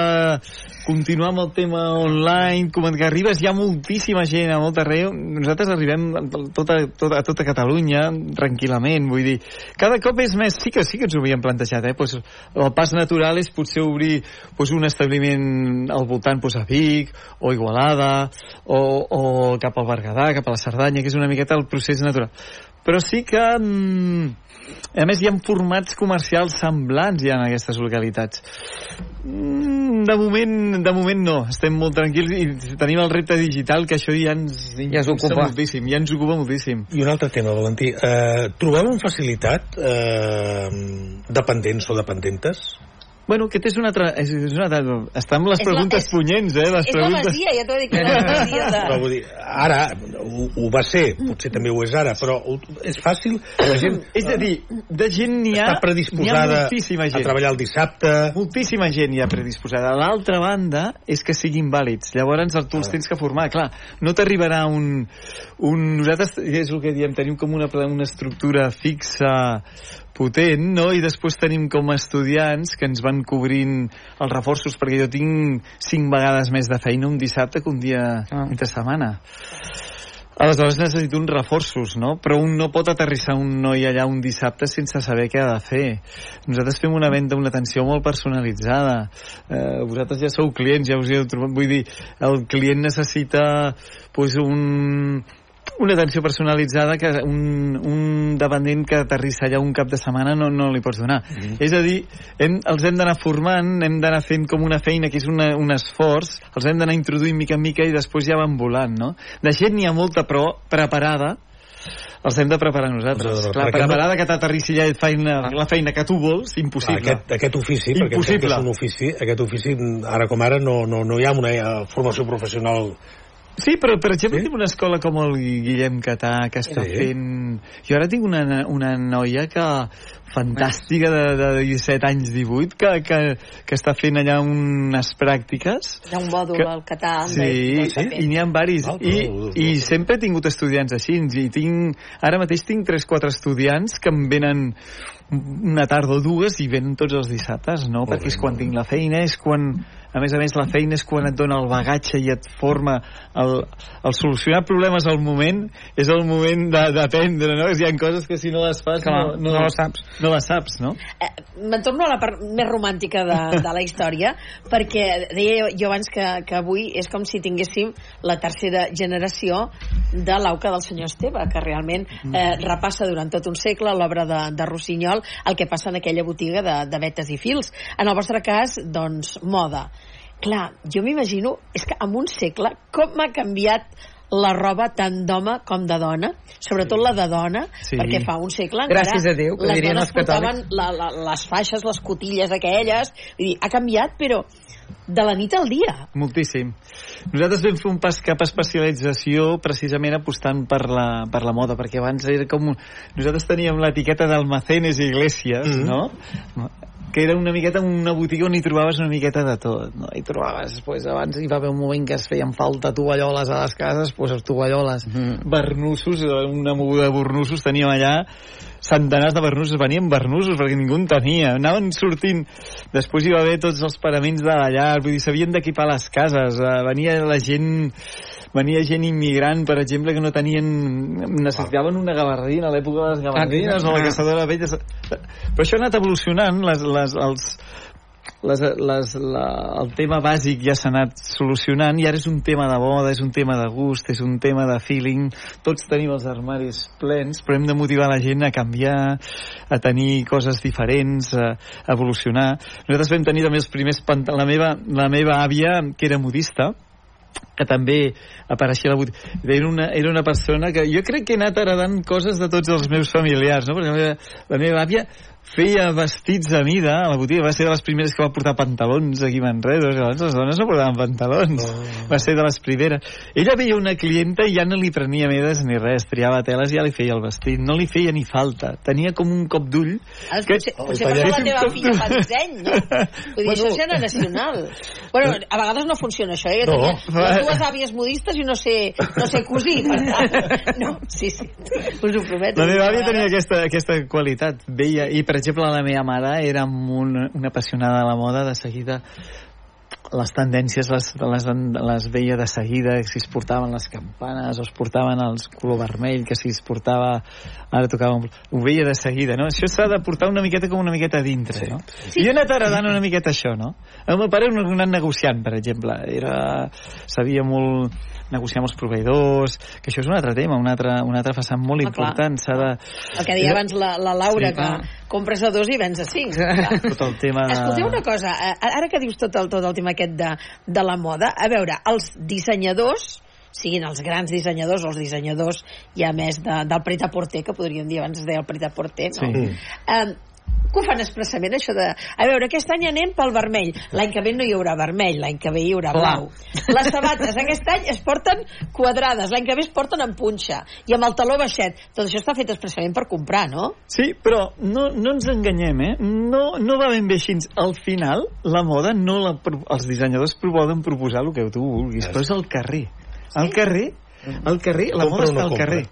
continuar amb el tema online, com que arribes ja moltíssima gent a molt arreu, nosaltres arribem a tota, tota, a tota Catalunya tranquil·lament, vull dir, cada cop és més, sí que sí que ens ho havíem plantejat, eh? pues, el pas natural és potser obrir pues, un establiment al voltant pues, a Vic o Igualada o, o cap al Berguedà, cap a la Cerdanya, que és una miqueta el procés natural. Però sí que mm, a més hi ha formats comercials semblants ja en aquestes localitats Mm, de moment, de moment no estem molt tranquils i tenim el repte digital que això ja ens Ja ens ocupa. moltíssim, ja ens ocupa moltíssim I un altre tema, Valentí. Eh, trobeu amb facilitat eh, dependents o dependentes? Bueno, aquest és un altre, és, és un altre està amb les És la- preguntes és- punyents eh, les És la preguntes masia, ja t'ho és la <laughs> masia de... Però vull dir, ara ho, ho va ser, potser també ho és ara, però és fàcil, la gent és a dir, de gent n'hi ha està ha predisposada moltíssima a treballar el dissabte. moltíssima gent ja predisposada. L'altra banda és que siguin vàlids. Llavors tu els tens que formar. Clar, no t'arribarà un, un... Nosaltres, és el que diem, tenim com una, una estructura fixa potent, no? I després tenim com a estudiants que ens van cobrint els reforços, perquè jo tinc cinc vegades més de feina un dissabte que un dia Ah. entre setmana. Aleshores necessito uns reforços, no? Però un no pot aterrissar un noi allà un dissabte sense saber què ha de fer. Nosaltres fem una venda, una atenció molt personalitzada. Eh, vosaltres ja sou clients, ja us hi heu trobat. Vull dir, el client necessita pues, un, una atenció personalitzada que un, un dependent que aterrissa allà un cap de setmana no, no li pots donar. Mm. És a dir, hem, els hem d'anar formant, hem d'anar fent com una feina que és una, un esforç, els hem d'anar introduint mica en mica i després ja van volant, no? De gent n'hi ha molta, però preparada, els hem de preparar nosaltres. De Clar, preparar, perquè preparada que t'aterrissi ja feina, la feina que tu vols, impossible. Aquest, aquest ofici, perquè Impossible. que és un ofici, aquest ofici, ara com ara, no, no, no hi ha una formació professional Sí, però per exemple Sí? tinc una escola com el Guillem Catà que està Sí. fent... Jo ara tinc una, una noia que fantàstica de, de 17 anys, 18, que, que, que està fent allà unes pràctiques. Hi ha un mòdul Que- al Catà. Sí, el- sí, i n'hi ha varis. Val, I, però- I sempre he tingut estudiants així. I tinc, ara mateix tinc 3-4 estudiants que em venen una tarda o dues i venen tots els dissabtes, no? Molt Perquè bé, és quan tinc la feina, és quan... A més a més, la feina és quan et dona el bagatge i et forma el, el solucionar problemes al moment és el moment de- d'aprendre, no? Hi ha coses que si no les fas Clar, no, no, no les saps. No les saps, no? Eh, Me'n torno a la part més romàntica de, de la història, perquè deia jo, jo abans que, que avui és com si tinguéssim la tercera generació de l'auca del senyor Esteve, que realment eh, repassa durant tot un segle l'obra de, de Rossinyol, el que passa en aquella botiga de, de vetes i fils. En el vostre cas, doncs, moda. Clar, jo m'imagino, és que en un segle, com m'ha canviat la roba tant d'home com de dona, sobretot la de dona, Sí. perquè fa un segle encara Gràcies a Déu, que les dones els portaven la, la, les faixes, les cotilles aquelles, vull dir, ha canviat, però de la nit al dia. Moltíssim. Nosaltres vam fer un pas cap a especialització precisament apostant per la, per la moda, perquè abans era com... un- Nosaltres teníem l'etiqueta d'Almacenes i Iglesias, Mhm. no? Que era una miqueta una botiga on hi trobaves una miqueta de tot, no? Hi trobaves, pues, abans hi va haver un moment que es feien falta tovalloles a les cases, pues, les tovalloles, Mhm. barnussos, eh, una moguda de barnussos teníem allà, centenars de barnussos, venien barnussos perquè ningú en tenia, anaven sortint. Després hi va haver tots els paraments de la llar vull dir, s'havien d'equipar les cases. Eh, venia la gent venia gent immigrant, per exemple, que no tenien necessitaven una gabardina a l'època de les gabardines o la Ah. caçadora de velles però això ha anat evolucionant les, les, els, les, les, la, el tema bàsic ja s'ha anat solucionant i ara és un tema de moda, és un tema de gust, és un tema de feeling. Tots tenim els armaris plens, però hem de motivar la gent a canviar, a tenir coses diferents, a, a evolucionar. Nosaltres vam tenir també els primers pant- la meva, la meva àvia, que era modista, que també apareixia a la botiga. Era una, era una persona que jo crec que he anat heredant coses de tots els meus familiars, no? perquè la meva, la meva àvia feia vestits a mida a la botiga, va ser de les primeres que va portar pantalons aquí a Manresa, abans les dones no portaven pantalons, Oh. va ser de les primeres. Ella veia una clienta i ja no li prenia medes ni res, triava teles i ja li feia el vestit, no li feia ni falta, tenia com un cop d'ull Ara, que- potser, potser taller- la teva filla fa disseny, no? <laughs> Vull dir, Bueno. això és generacional. Bueno, a vegades no funciona això, eh? Jo No. tenia les dues <laughs> àvies modistes i no sé, no sé cosir, per tant. <laughs> No, sí, sí, us ho prometo. La meva àvia tenia aquesta, aquesta qualitat. Veia, i per exemple la meva mare era una, una apassionada de la moda, de seguida les tendències les, les, les veia de seguida, si es portaven les campanes o es portaven els color vermell, que si es portava ara tocava un... ho veia de seguida, no? Això s'ha de portar una miqueta com una miqueta a dintre, sí. no? I jo he anat heredant una miqueta això, no? El meu pare era un anat negociant, per exemple, era... sabia molt negociar amb els proveïdors, que això és un altre tema, un altre, un altre vessant molt Ah, important, s'ha de... El que deia abans la, la Laura, Sí, que clar. compres a dos i vens a cinc. Clar. <laughs> tot el tema de... Escolteu una cosa, eh, ara que dius tot el, tot el tema aquest de, de la moda, a veure, els dissenyadors, siguin els grans dissenyadors o els dissenyadors ja més de, del pret-a-porter, que podríem dir abans es deia el pret-a-porter, no? Sí. Eh, que ho fan expressament, això de... A veure, aquest any anem pel vermell. L'any que ve no hi haurà vermell, l'any que ve hi haurà Clar. blau. Les sabates aquest any es porten quadrades, l'any que ve es porten en punxa. I amb el taló baixet. Tot això està fet expressament per comprar, no? Sí, però no, no ens enganyem, eh? No, no va ben bé així. Al final, la moda, no la, pro- els dissenyadors poden proposar el que tu vulguis, però és al carrer. Al carrer, al carrer, la moda està no al compra? carrer.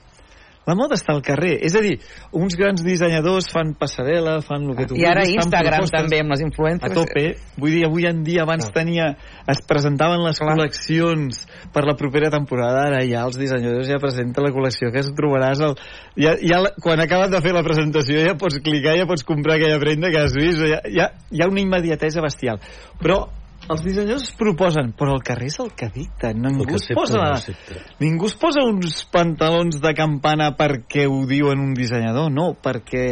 La moda està al carrer. És a dir, uns grans dissenyadors fan passarel·la, fan el que tu I ara vulguis, fan Instagram propostes també, amb les a influencers. tope. Vull dir, avui en dia abans tenia... Es presentaven les Clar. col·leccions per la propera temporada, ara ja els dissenyadors ja presenten la col·lecció que es trobaràs... El, ja, ja, quan acabes de fer la presentació ja pots clicar, ja pots comprar aquella prenda que has vist, ja, ja, hi ha una immediatesa bestial. Però els dissenyadors es proposen, però el carrer és el que dicta. Ningú que es posa... Ningú es posa uns pantalons de campana perquè ho diuen un dissenyador, no, perquè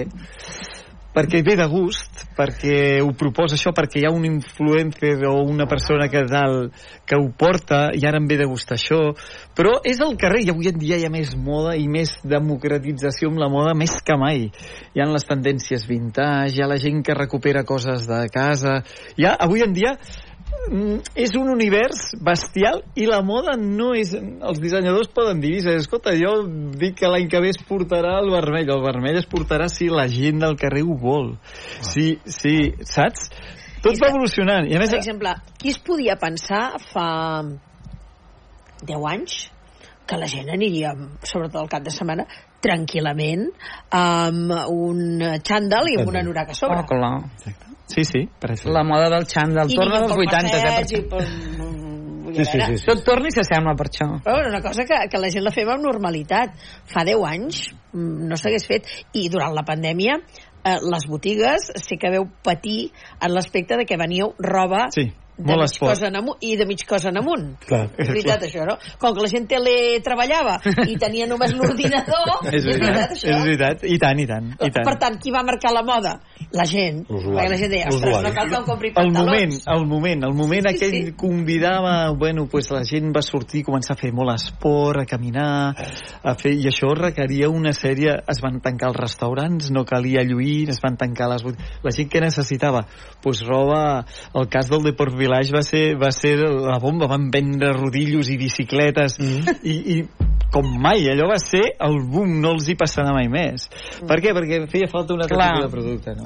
perquè ve de gust, perquè ho proposa això, perquè hi ha un influencer o una persona que dalt que ho porta i ara em ve de gust això, però és el carrer i avui en dia hi ha més moda i més democratització amb la moda més que mai. Hi ha les tendències vintage, hi ha la gent que recupera coses de casa, hi ha, avui en dia és un univers bestial i la moda no és... Els dissenyadors poden dir, escolta, jo dic que l'any que ve es portarà el vermell. El vermell es portarà si la gent del carrer ho vol. Si, si, saps? Tot És va evolucionant. I a més, Per exemple, qui es podia pensar fa 10 anys que la gent aniria, sobretot el cap de setmana, tranquil·lament, amb un xandall i amb una anorac a sobre. Oh, clar. Sí, sí, per això. La moda del. I Torna vinga dels pel 80, eh? i perquè- pel... Sí, sí, sí, sí. Tot torna i s'assembla per això. Però és una cosa que, que la gent la fem amb normalitat. Fa 10 anys mm, no s'hagués fet. I durant la pandèmia eh, les botigues sé que veu patir en l'aspecte de que veníeu roba Sí, de molt mig esport. cos en amunt i de mig cos en amunt. Clar. És veritat, això, no? Com que la gent teletreballava i tenia només l'ordinador, <laughs> És veritat, això. és veritat. I tant, i tant, i tant. Per tant, qui va marcar la moda? La gent. Perquè la gent deia, ostres, no cal que em compri el pantalons. moment, el moment, el moment Sí, aquell sí. convidava, bueno, pues la gent va sortir, començar a fer molt esport, a caminar, a fer, i això requeria una sèrie, es van tancar els restaurants, no calia lluir, es van tancar les botigues. La gent que necessitava? Pues roba, el cas del Deport Village va ser, va ser la bomba, van vendre rodillos i bicicletes, Mm. i, i com mai, allò va ser el boom, no els hi passarà mai més. Per què? Perquè feia falta un altre Clar. tipus de producte, no?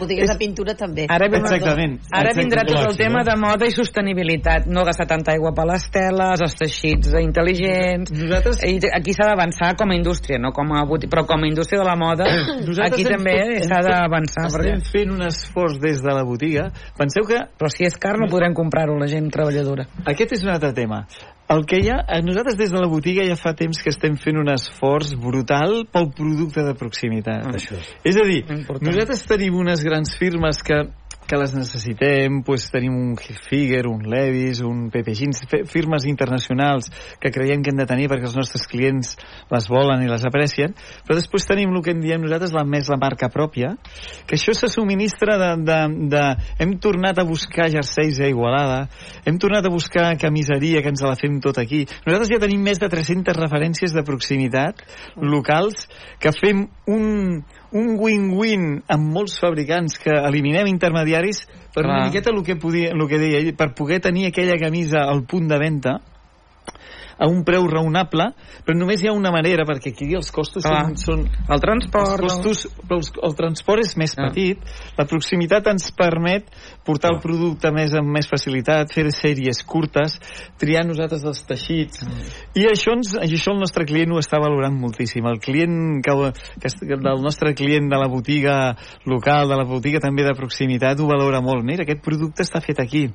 Botigues de pintura també. Ara, ve- Exactament. Ara vindrà tot el tema de moda i sostenibilitat. No gastar tanta aigua per les teles, els teixits intel·ligents... Nosaltres- I aquí s'ha d'avançar com a indústria, no com a boti... però com a indústria de la moda, <coughs> Nosaltres aquí també s'ha d'avançar. Estem Perquè... fent un esforç des de la botiga. Penseu que Però si és car no podrem comprar-ho, la gent treballadora. aquest és un altre tema. El que hi ha, eh, nosaltres des de la botiga ja fa temps que estem fent un esforç brutal pel producte de proximitat. Això és. És a dir, Important. nosaltres tenim unes grans firmes que que les necessitem, pues, tenim un Hilfiger, un Levis, un Pepe Jeans, firmes internacionals que creiem que hem de tenir perquè els nostres clients les volen i les aprecien, però després tenim el que en diem nosaltres la més la marca pròpia, que això se subministra de, de, de... Hem tornat a buscar jerseis a Igualada, hem tornat a buscar camiseria que ens la fem tot aquí. Nosaltres ja tenim més de 300 referències de proximitat locals que fem un, un win-win amb molts fabricants que eliminem intermediaris per una Clar. miqueta el que, podia, el que deia ell, per poder tenir aquella camisa al punt de venda a un preu raonable, però només hi ha una manera, perquè aquí els costos Clar. són, són El els transport... costos, però els, el transport és més Ah. petit, la proximitat ens permet portar el producte més amb més facilitat, fer sèries curtes, triar nosaltres els teixits, i això, ens, això el nostre client ho està valorant moltíssim. El client que, que, del nostre client de la botiga local, de la botiga també de proximitat, ho valora molt. Mira, aquest producte està fet aquí.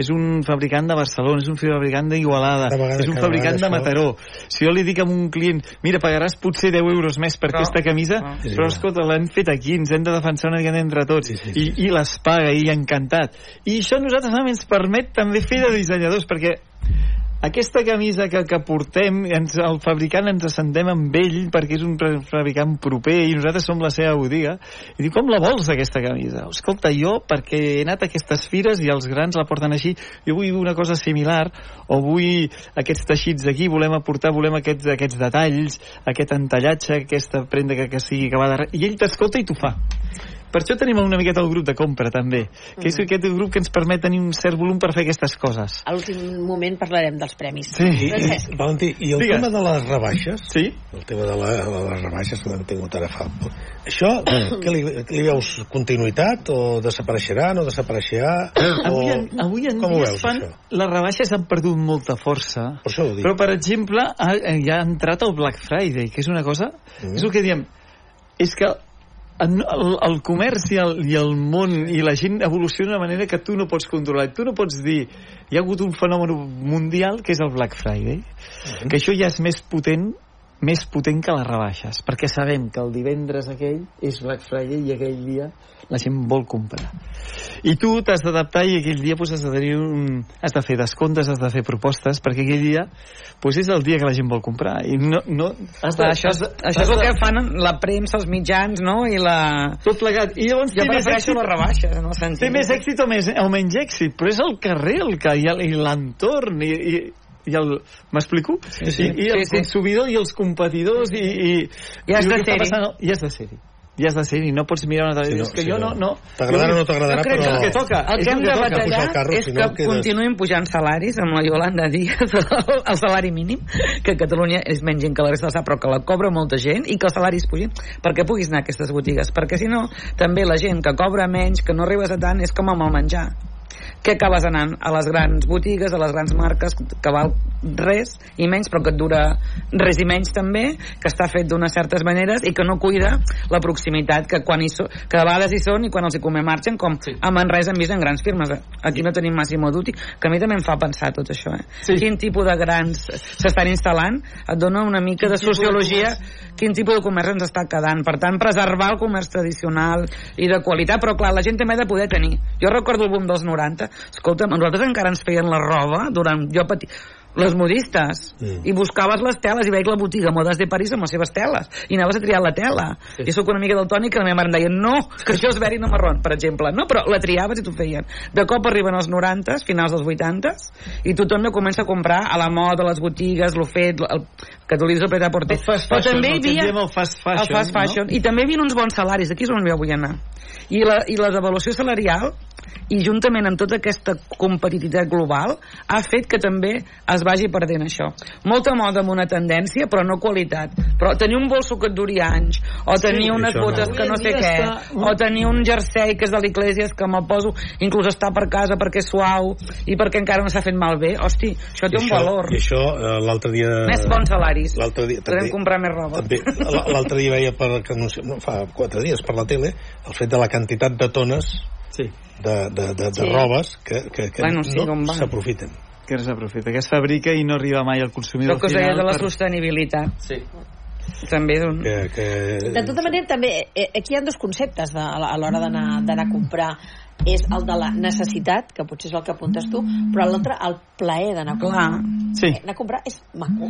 És un fabricant de Barcelona, és un fabricant d'Igualada, és un fabricant vegada de Mataró. Si jo li dic a un client, mira, pagaràs potser 10 euros més per Però- aquesta camisa. És però escolta, l'hem fet aquí, ens hem de defensar una mica entre tots, Sí, sí, sí, i, i les paga, i encantat. I això a nosaltres també ens permet també fer de dissenyadors, perquè aquesta camisa que, que portem, ens, el fabricant ens assentem amb ell perquè és un fabricant proper i nosaltres som la seva botiga. I dic, com la vols, aquesta camisa? Escolta, jo, perquè he anat a aquestes fires i els grans la porten així, jo vull una cosa similar, o vull aquests teixits d'aquí, volem aportar, volem aquests, aquests detalls, aquest entallatge, aquesta prenda que, que sigui acabada... I ell t'escolta i t'ho fa. Per això tenim una miqueta el grup de compra, també, que és aquest grup que ens permet tenir un cert volum per fer aquestes coses. A l'últim moment parlarem dels premis. Sí. I, i. Valentí, i el Digues. tema de les rebaixes, Sí? el tema de, la, de les rebaixes que l'hem tingut ara fa... Això, què li, li veus? Continuïtat o desapareixerà, no desapareixerà? Avui o... en, avui en dia veus, fan, això? les rebaixes han perdut molta força. Per això ho dic. Però, per exemple, ha, ja ha entrat el Black Friday, que és una cosa... Mm. És el que diem... És que en- el, el comerç i el, i el món i la gent evoluciona de manera que tu no pots controlar. Tu no pots dir... Hi ha hagut un fenomen mundial que és el Black Friday, Mm-hmm. que això ja és més potent més potent que les rebaixes, perquè sabem que el divendres aquell és Black Friday i aquell dia la gent vol comprar. I tu t'has d'adaptar i aquell dia pues, has, de tenir un... has de fer descomptes, has de fer propostes, perquè aquell dia pues, és el dia que la gent vol comprar. I no, no, has Clar, això, és, has de- això has és el de- que fan la premsa, els mitjans, no? I la... Tot plegat. I llavors Jo prefereixo èxit- les rebaixes, en el sentit. té més èxit o, més, o menys èxit, però és el carrer el que, i el- i l'entorn i, i, i el... M'explico? Sí, sí. I, i el Sí, sí. consumidor i els competidors i... i I has i el de que està ser-hi. passant- I has de ser-hi. I has de ser-hi. No pots mirar una televisió. Sí, no, és que sí, jo no. no... no T'agradarà o no t'agradarà, crec però... el que toca. El és que hem el de que batallar el carro, és si que no quedes- continuïn pujant salaris amb la Yolanda Díaz <laughs> el salari mínim, que a Catalunya és menys gent que la resta de però que la cobra molta gent i que els salaris pugin perquè puguis anar a aquestes botigues. Perquè si no, també la gent que cobra menys, que no arribes a tant, és com amb el menjar que acabes anant a les grans botigues, a les grans marques, que val res i menys, però que et dura res i menys també, que està fet d'unes certes maneres i que no cuida la proximitat que quan hi so, que a vegades hi són i quan els hi comer marxen, com sí. a Manresa hem vist en grans firmes. Aquí no tenim Massimo Dutti, que a mi també em fa pensar tot això. Eh? Sí. Quin tipus de grans s'estan instal·lant et dona una mica de sociologia quin tipus de comerç ens està quedant. Per tant, preservar el comerç tradicional i de qualitat, però clar, la gent també ha de poder tenir. Jo recordo el boom dels 90, escolta'm, a nosaltres encara ens feien la roba durant... Jo pati les modistes Mm. i buscaves les teles i veig la botiga Modes de París amb les seves teles i anaves a triar la tela. Sí. jo sóc una amiga del Toni que la meva mare em deia no, que això és veri no marrón per exemple, no, però la triaves i t'ho feien. De cop arriben els 90 finals dels 80 i tothom no comença a comprar a la moda, les botigues, lo fet el, que tu li dius el pret a porter. El fast però fashion, també hi havia el fast fashion, el fast fashion. I també hi havia uns bons salaris aquí és on jo vull anar. I la, i la devaluació salarial i juntament amb tota aquesta competitivitat global ha fet que també es vagi perdent això. Molta moda amb una tendència, però no qualitat. Però tenir un bolso que et duri anys, o tenir Sí, unes això no. botes que no sé què, està- o tenir un jersei que és de l'Iglesias que me'l poso, inclús està per casa perquè és suau i perquè encara no s'ha fet malbé. Hosti, això té I un això, valor. I això, eh, l'altre dia... Més bons salaris. L'altre dia Podem comprar més roba. També, l'altre dia veia per, que no, fa quatre dies per la tele el fet de la quantitat de tones Sí, de, de, de, de Sí. robes que, que, que Bueno, sí, no s'aprofiten. que s'aprofita, que es fabrica i no arriba mai al consumidor deia final. de la per- sostenibilitat. Sí. També és un... Que, que... De tota manera, també, eh, aquí hi ha dos conceptes de, a l'hora d'anar d'anar a comprar. És el de la necessitat, que potser és el que apuntes tu, però l'altre, el plaer d'anar a comprar. Clar. Sí. Eh, Anar a comprar és maco.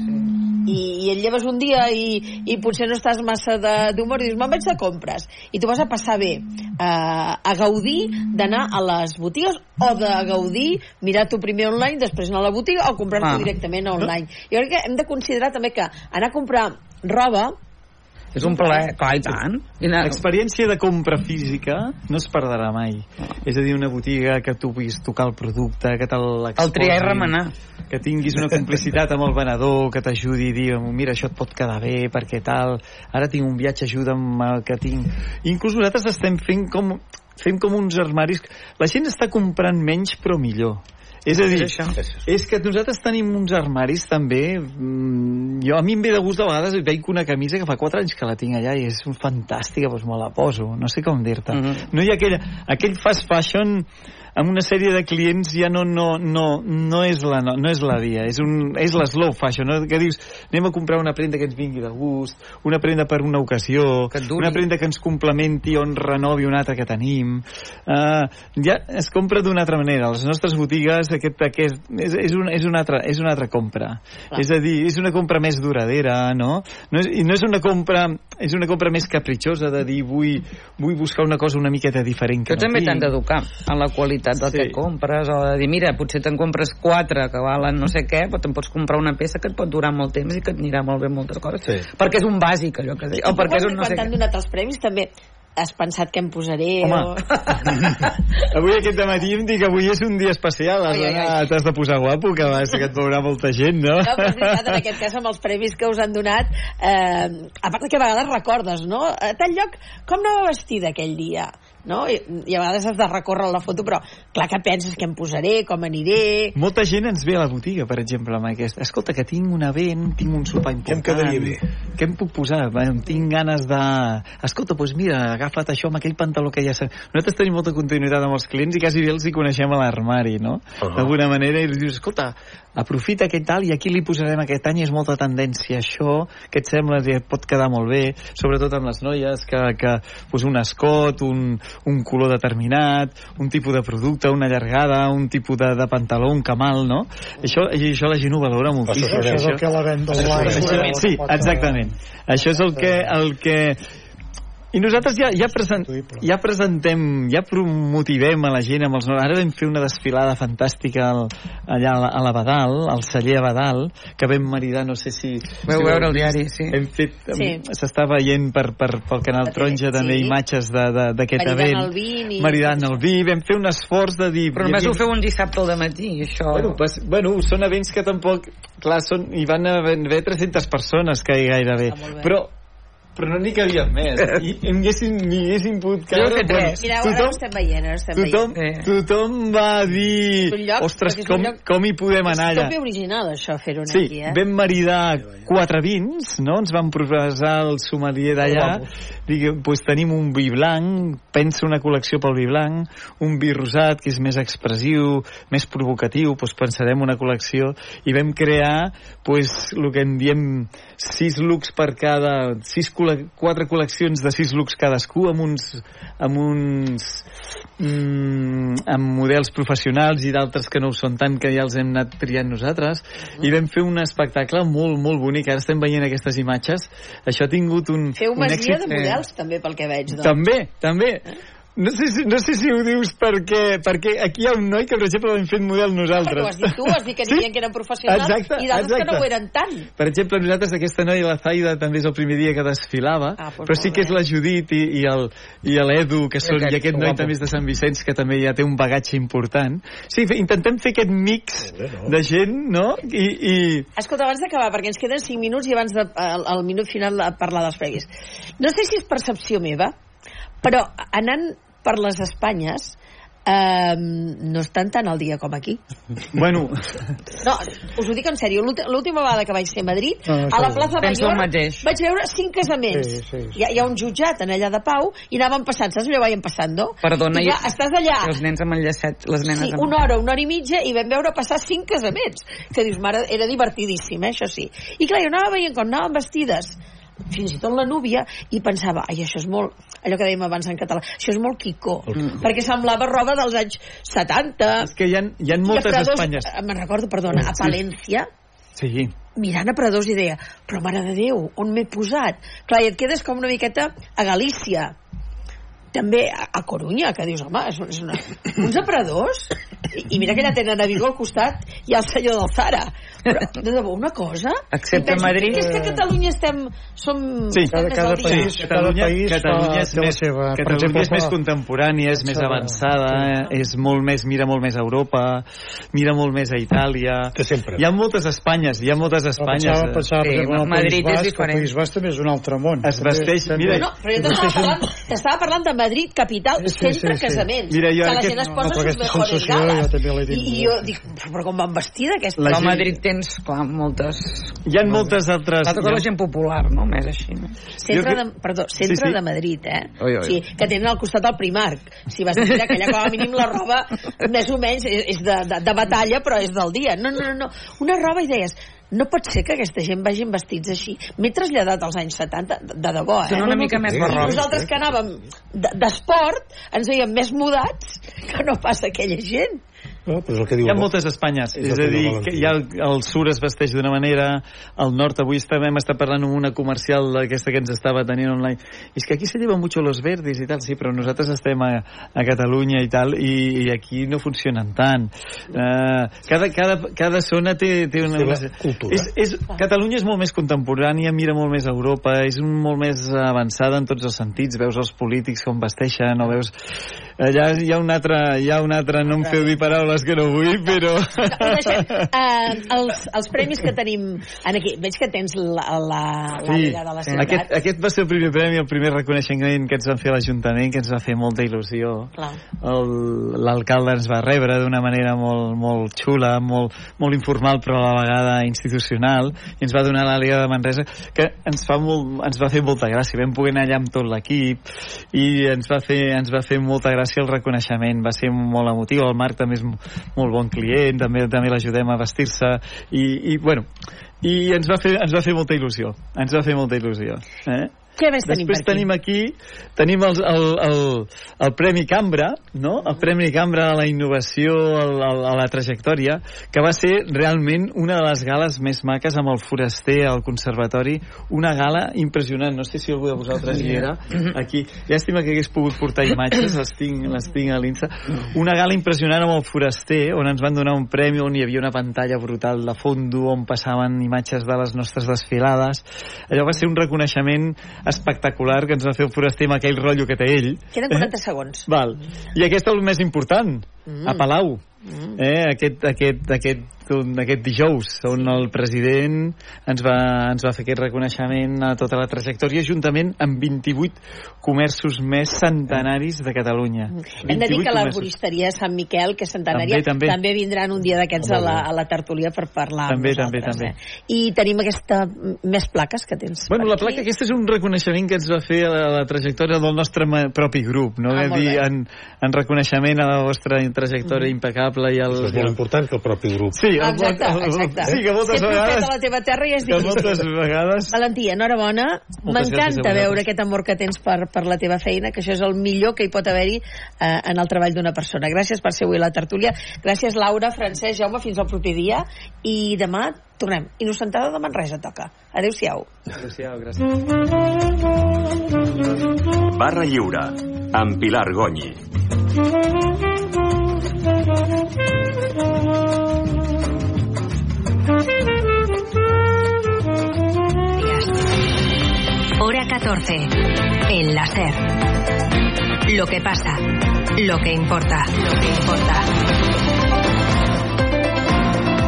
I, i et lleves un dia i, i potser no estàs massa de- d'humor i dius, me'n vaig de compres. I tu vas a passar bé, eh, a gaudir d'anar a les botigues o de gaudir, mirar tu primer online, després anar a la botiga o comprar-t'ho Ah. directament online. Jo crec que hem de considerar també que anar a comprar roba És un plaer, clar, i tant. I. L'experiència de compra física no es perdrà mai. És a dir, una botiga que tu puguis tocar el producte, que te l'exposin... El triar i remenar. Que tinguis una complicitat amb el venedor, que t'ajudi a dir, mira, això et pot quedar bé, perquè tal, ara tinc un viatge, ajuda'm el que tinc... Inclús nosaltres estem fent com fem com uns armaris... La gent està comprant menys però millor. És a dir, És això. és que nosaltres tenim uns armaris també mm, jo a mi em ve de gust de vegades veig una camisa que fa 4 anys que la tinc allà i és fantàstica, doncs me la poso no sé com dir-te, Mhm. no hi ha aquella, aquell fast fashion amb una sèrie de clients ja no, no, no, no és la, no, no és la dia, és, un, és la slow fashion, no? que dius, anem a comprar una prenda que ens vingui de gust, una prenda per una ocasió, una prenda que ens complementi o ens renovi una altra que tenim. Uh, ja es compra d'una altra manera. A les nostres botigues aquest, aquest, és, és, una, és, una altra, és una altra compra. Clar. És a dir, és una compra més duradera, no? no és, I no és una compra és una compra més capritxosa de dir vull, vull buscar una cosa una miqueta diferent que Tu no també t'han d'educar en la qualitat del Sí. que compres o de dir, mira, potser te'n compres quatre que valen no sé què, però te'n pots comprar una peça que et pot durar molt temps i que et anirà molt bé moltes coses Sí. perquè és un bàsic allò que deia, o perquè és un no quan sé t'han què donat els premis també has pensat que em posaré Home. o... <laughs> Avui aquest matí em dic que avui és un dia especial, has t'has de posar guapo, que va ser que et veurà molta gent, no? No, però és veritat, en aquest cas amb els premis que us han donat eh, a part que a vegades recordes no? a tal lloc, com anava vestida aquell dia no? I, i a vegades has de recórrer la foto però clar que penses que em posaré com aniré Molta gent ens ve a la botiga, per exemple, amb aquest. Escolta, que tinc un event, tinc un sopar Ja em important. quedaria bé. què em puc posar? Em tinc ganes de... Escolta, doncs mira, agafa't això amb aquell pantaló que ja. Nosaltres tenim molta continuïtat amb els clients i quasi bé els hi coneixem a l'armari, no? Uh -huh. D'alguna manera, i els dius, escolta, aprofita aquest tal i aquí li posarem aquest any, és molta tendència això, que et sembla que et pot quedar molt bé, sobretot amb les noies, que, que pues un escot, un, un color determinat, un tipus de producte, una llargada, un tipus de, de pantaló, un camal, no? Això, això la gent ho valora moltíssim. Això és el que la venda online. Això, sí, exactament. Això és el que, el que i nosaltres ja, ja, present, ja presentem, ja promotivem a la gent amb els... Ara vam fer una desfilada fantàstica al, allà a la, a la Badal, al celler Badal, que vam maridar, no sé si... Veu si veure el diari, sí. Hem fet... Sí. S'està veient per, per, pel canal Sí. Taronja també imatges d'aquest Maridant event. el vi i- Maridant el vi. Vam fer un esforç de dir... Però només havia- ho feu un dissabte al matí, això... Bueno, pues, bueno, són events que tampoc... Clar, són, hi van haver 300 persones que hi gairebé. Però però no n'hi cabien més. <laughs> I em haguessin, m'hi haguessin pogut caure. fet tres. Mira, ara ho estem veient, ara ho estem tothom, veient. Eh. tothom va dir És lloc, ostres, és com, lloc- com hi podem anar És allà tot bé original, això, fer-ho Sí, aquí, eh? vam maridar quatre vins, no? Ens van proposar el sommelier d'allà. Diguem, pues tenim un vi blanc, pensa una col·lecció pel vi blanc, un vi rosat, que és més expressiu, més provocatiu, pues pensarem una col·lecció, i vam crear, pues, el que en diem sis looks per cada... Sis col·le quatre col·leccions de sis looks cadascú, amb uns... amb uns mm, amb models professionals i d'altres que no ho són tant que ja els hem anat triant nosaltres. I vam fer un espectacle molt, molt bonic. Ara estem veient aquestes imatges. Això ha tingut un, Feu un masia èxit de models, també, pel que veig, doncs. també, també no sé, si, no sé si ho dius perquè, perquè aquí hi ha un noi que, per exemple, l'hem fet model Perquè nosaltres. ho has dit tu, has dit que n'hi havia que eren professionals Exacte, i d'altres que no ho eren tant. Per exemple, nosaltres, aquesta noia, la Zaida, també és el primer dia que desfilava, Ah, doncs però sí que és la Judit i, i el- i l'Edu, que són, aquest, i aquest que noi guapo. també és de Sant Vicenç, que també ja té un bagatge important. Sí, intentem fer aquest mix Molt bé, no? de gent, no? I, i Escolta, abans d'acabar, perquè ens queden 5 minuts i abans de, al, al minut final de parlar dels premis. No sé si és percepció meva, però anant per les Espanyes eh, no estan tan al dia com aquí. bueno, No, us ho dic en sèrio. L'últi- L'última vegada que vaig ser a Madrid, No, no, a la plaça Mayor, vaig veure cinc casaments. Sí, sí, sí. Hi, ha, hi ha un jutjat en allà de Pau i anaven passant, saps allò vayan passando? Perdona, I clar, i- estàs allà Els nens amb el llacet, les nenes Sí, amb... una hora, una hora i mitja, i vam veure passar cinc casaments. Que dius, mare, era divertidíssim, eh, això sí. I clar, jo anava veient com anaven vestides, fins i tot la núvia, i pensava, ai, això és molt, allò que dèiem abans en català, això és molt quico, perquè semblava roba dels anys 70. és que hi ha, hi ha moltes I a Prados, Espanyes. eh, Me'n recordo, perdona, a Sí. Palència, Sí, mirant a Pradós i deia, però mare de Déu, on m'he posat? Clar, i et quedes com una miqueta a Galícia, també a, a Corunya, que dius, home, és, és una, uns aparadors, i, i mira que ja tenen a Vigo al costat i el senyor del Zara. Però, de debò, una cosa... Excepte Madrid. Que és que a Catalunya estem... Som... Sí. estem Cada- cada dia. país- Sí, Catalunya, cada país Catalunya és té més, seva. Catalunya exemple, és més contemporània, és més Avançada. avançada, eh? és molt més, mira molt més a Europa, mira molt més a Itàlia. Que sempre. Hi ha moltes Espanyes, hi ha moltes Espanyes. Pensava, eh? pensava, Sí, per exemple, en el Madrid és diferent. El País Basc també és un altre món. Es vesteix- També- mira, No, però jo t'estava <laughs> parlant, t'estava parlant de Madrid, capital, Sí, sí, centre sí, sí. casaments. Mira, jo que la aquest- gent es posa no, sus mejores galas. l'he I, jo dic, però com van vestida aquesta? La gent- Madrid tens, clar, moltes... Hi ha moltes altres... L'altra cosa la ha- gent popular, no? Més així, no? Centre Jo de, perdó, centre Sí, sí. de Madrid, eh? Oi, oi. Sí, que tenen al costat el Primark. Si vas a mirar que allà com a mínim la roba més o menys és, és de, de, de batalla però és del dia. No, no, no, no. Una roba i deies, no pot ser que aquesta gent vagin vestits així. M'he traslladat als anys 70, de, de debò, eh? Són una mica més I barrocs. nosaltres que anàvem de- d'esport ens veiem més mudats que no passa aquella gent. No, però és el que diu Hi ha moltes Espanyes, És és, a dir, que ha el, el sur es vesteix d'una manera, el nord avui també hem estat parlant amb una comercial d'aquesta que ens estava tenint online, i és que aquí se llevan mucho los verdes i tal, sí, però nosaltres estem a, a Catalunya i tal, i, i aquí no funcionen tant. Uh, cada, cada, cada zona té, té una... La cultura. És, és, Catalunya és molt més contemporània, mira molt més a Europa, és un, molt més avançada en tots els sentits, veus els polítics com vesteixen, o veus allà hi ha un altre, hi ha un altre no em feu dir paraules que no vull, però... No, deixem. Uh, els, els premis que tenim en aquí, veig que tens la, la, la Liga de la Ciutat. aquest, aquest va ser el primer premi, el primer reconeixement que ens van fer a l'Ajuntament, que ens va fer molta il·lusió. L'alcalde ens va rebre d'una manera molt, molt xula, molt, molt informal, però a la vegada institucional, i ens va donar la Liga de Manresa, que ens, fa molt, ens va fer molta gràcia. Vam poder anar allà amb tot l'equip, i ens va, fer, ens va fer molta gràcia el reconeixement. Va ser molt emotiu. El Marc també és mo- molt bon client, també també l'ajudem a vestir-se, i, i bueno, i ens va, fer, ens va fer molta il·lusió. Ens va fer molta il·lusió. Eh? Què més tenim Després tenim aquí tenim el, el, el, el Premi Cambra, no? el Premi Cambra a la innovació, el, el, a la trajectòria, que va ser realment una de les gales més maques amb el foraster al conservatori, una gala impressionant, no sé si algú de vosaltres hi era, aquí, llàstima que hagués pogut portar imatges, les tinc, les tinc a l'Insta, una gala impressionant amb el foraster, on ens van donar un premi, on hi havia una pantalla brutal de fondo, on passaven imatges de les nostres desfilades, allò va ser un reconeixement espectacular que ens va fer el foraster amb aquell rotllo que té ell. Queden 40 segons. Val. I aquest és el més important, Mm. a Palau. Eh, aquest, aquest, aquest, aquest dijous on el president ens va, ens va fer aquest reconeixement a tota la trajectòria juntament amb 28 comerços més centenaris de Catalunya. Hem de dir 28 que l'arboristeria Sant Miquel, que és centenària, També, també. vindran un dia d'aquests a, la, a la tertúlia per parlar amb També, també, nosaltres. també. Eh? I tenim aquesta més plaques que tens Bueno, la placa aquesta és un reconeixement que ens va fer a la, a la trajectòria del nostre propi grup, no? Ah, dir, en, en reconeixement a la vostra trajectòria impecable i el... Això és molt important que el propi grup. Sí, el, Exacte, el, el, exacte. sí, que moltes profeta vegades... a la teva terra ja és Que difícil. moltes vegades... Valentí, enhorabona. M'encanta veure aquest amor que tens per, per la teva feina, que això és el millor que hi pot haver-hi eh, en el treball d'una persona. Gràcies per ser avui a la tertúlia. Gràcies, Laura, Francesc, Jaume, fins al proper dia. I demà tornem. Innocentada de Manresa toca. Adéu-siau. Adéu-siau, gràcies. Barra lliure, amb Pilar Gonyi. Hora 14. En la SER. Lo que pasa. Lo que importa. Lo que importa.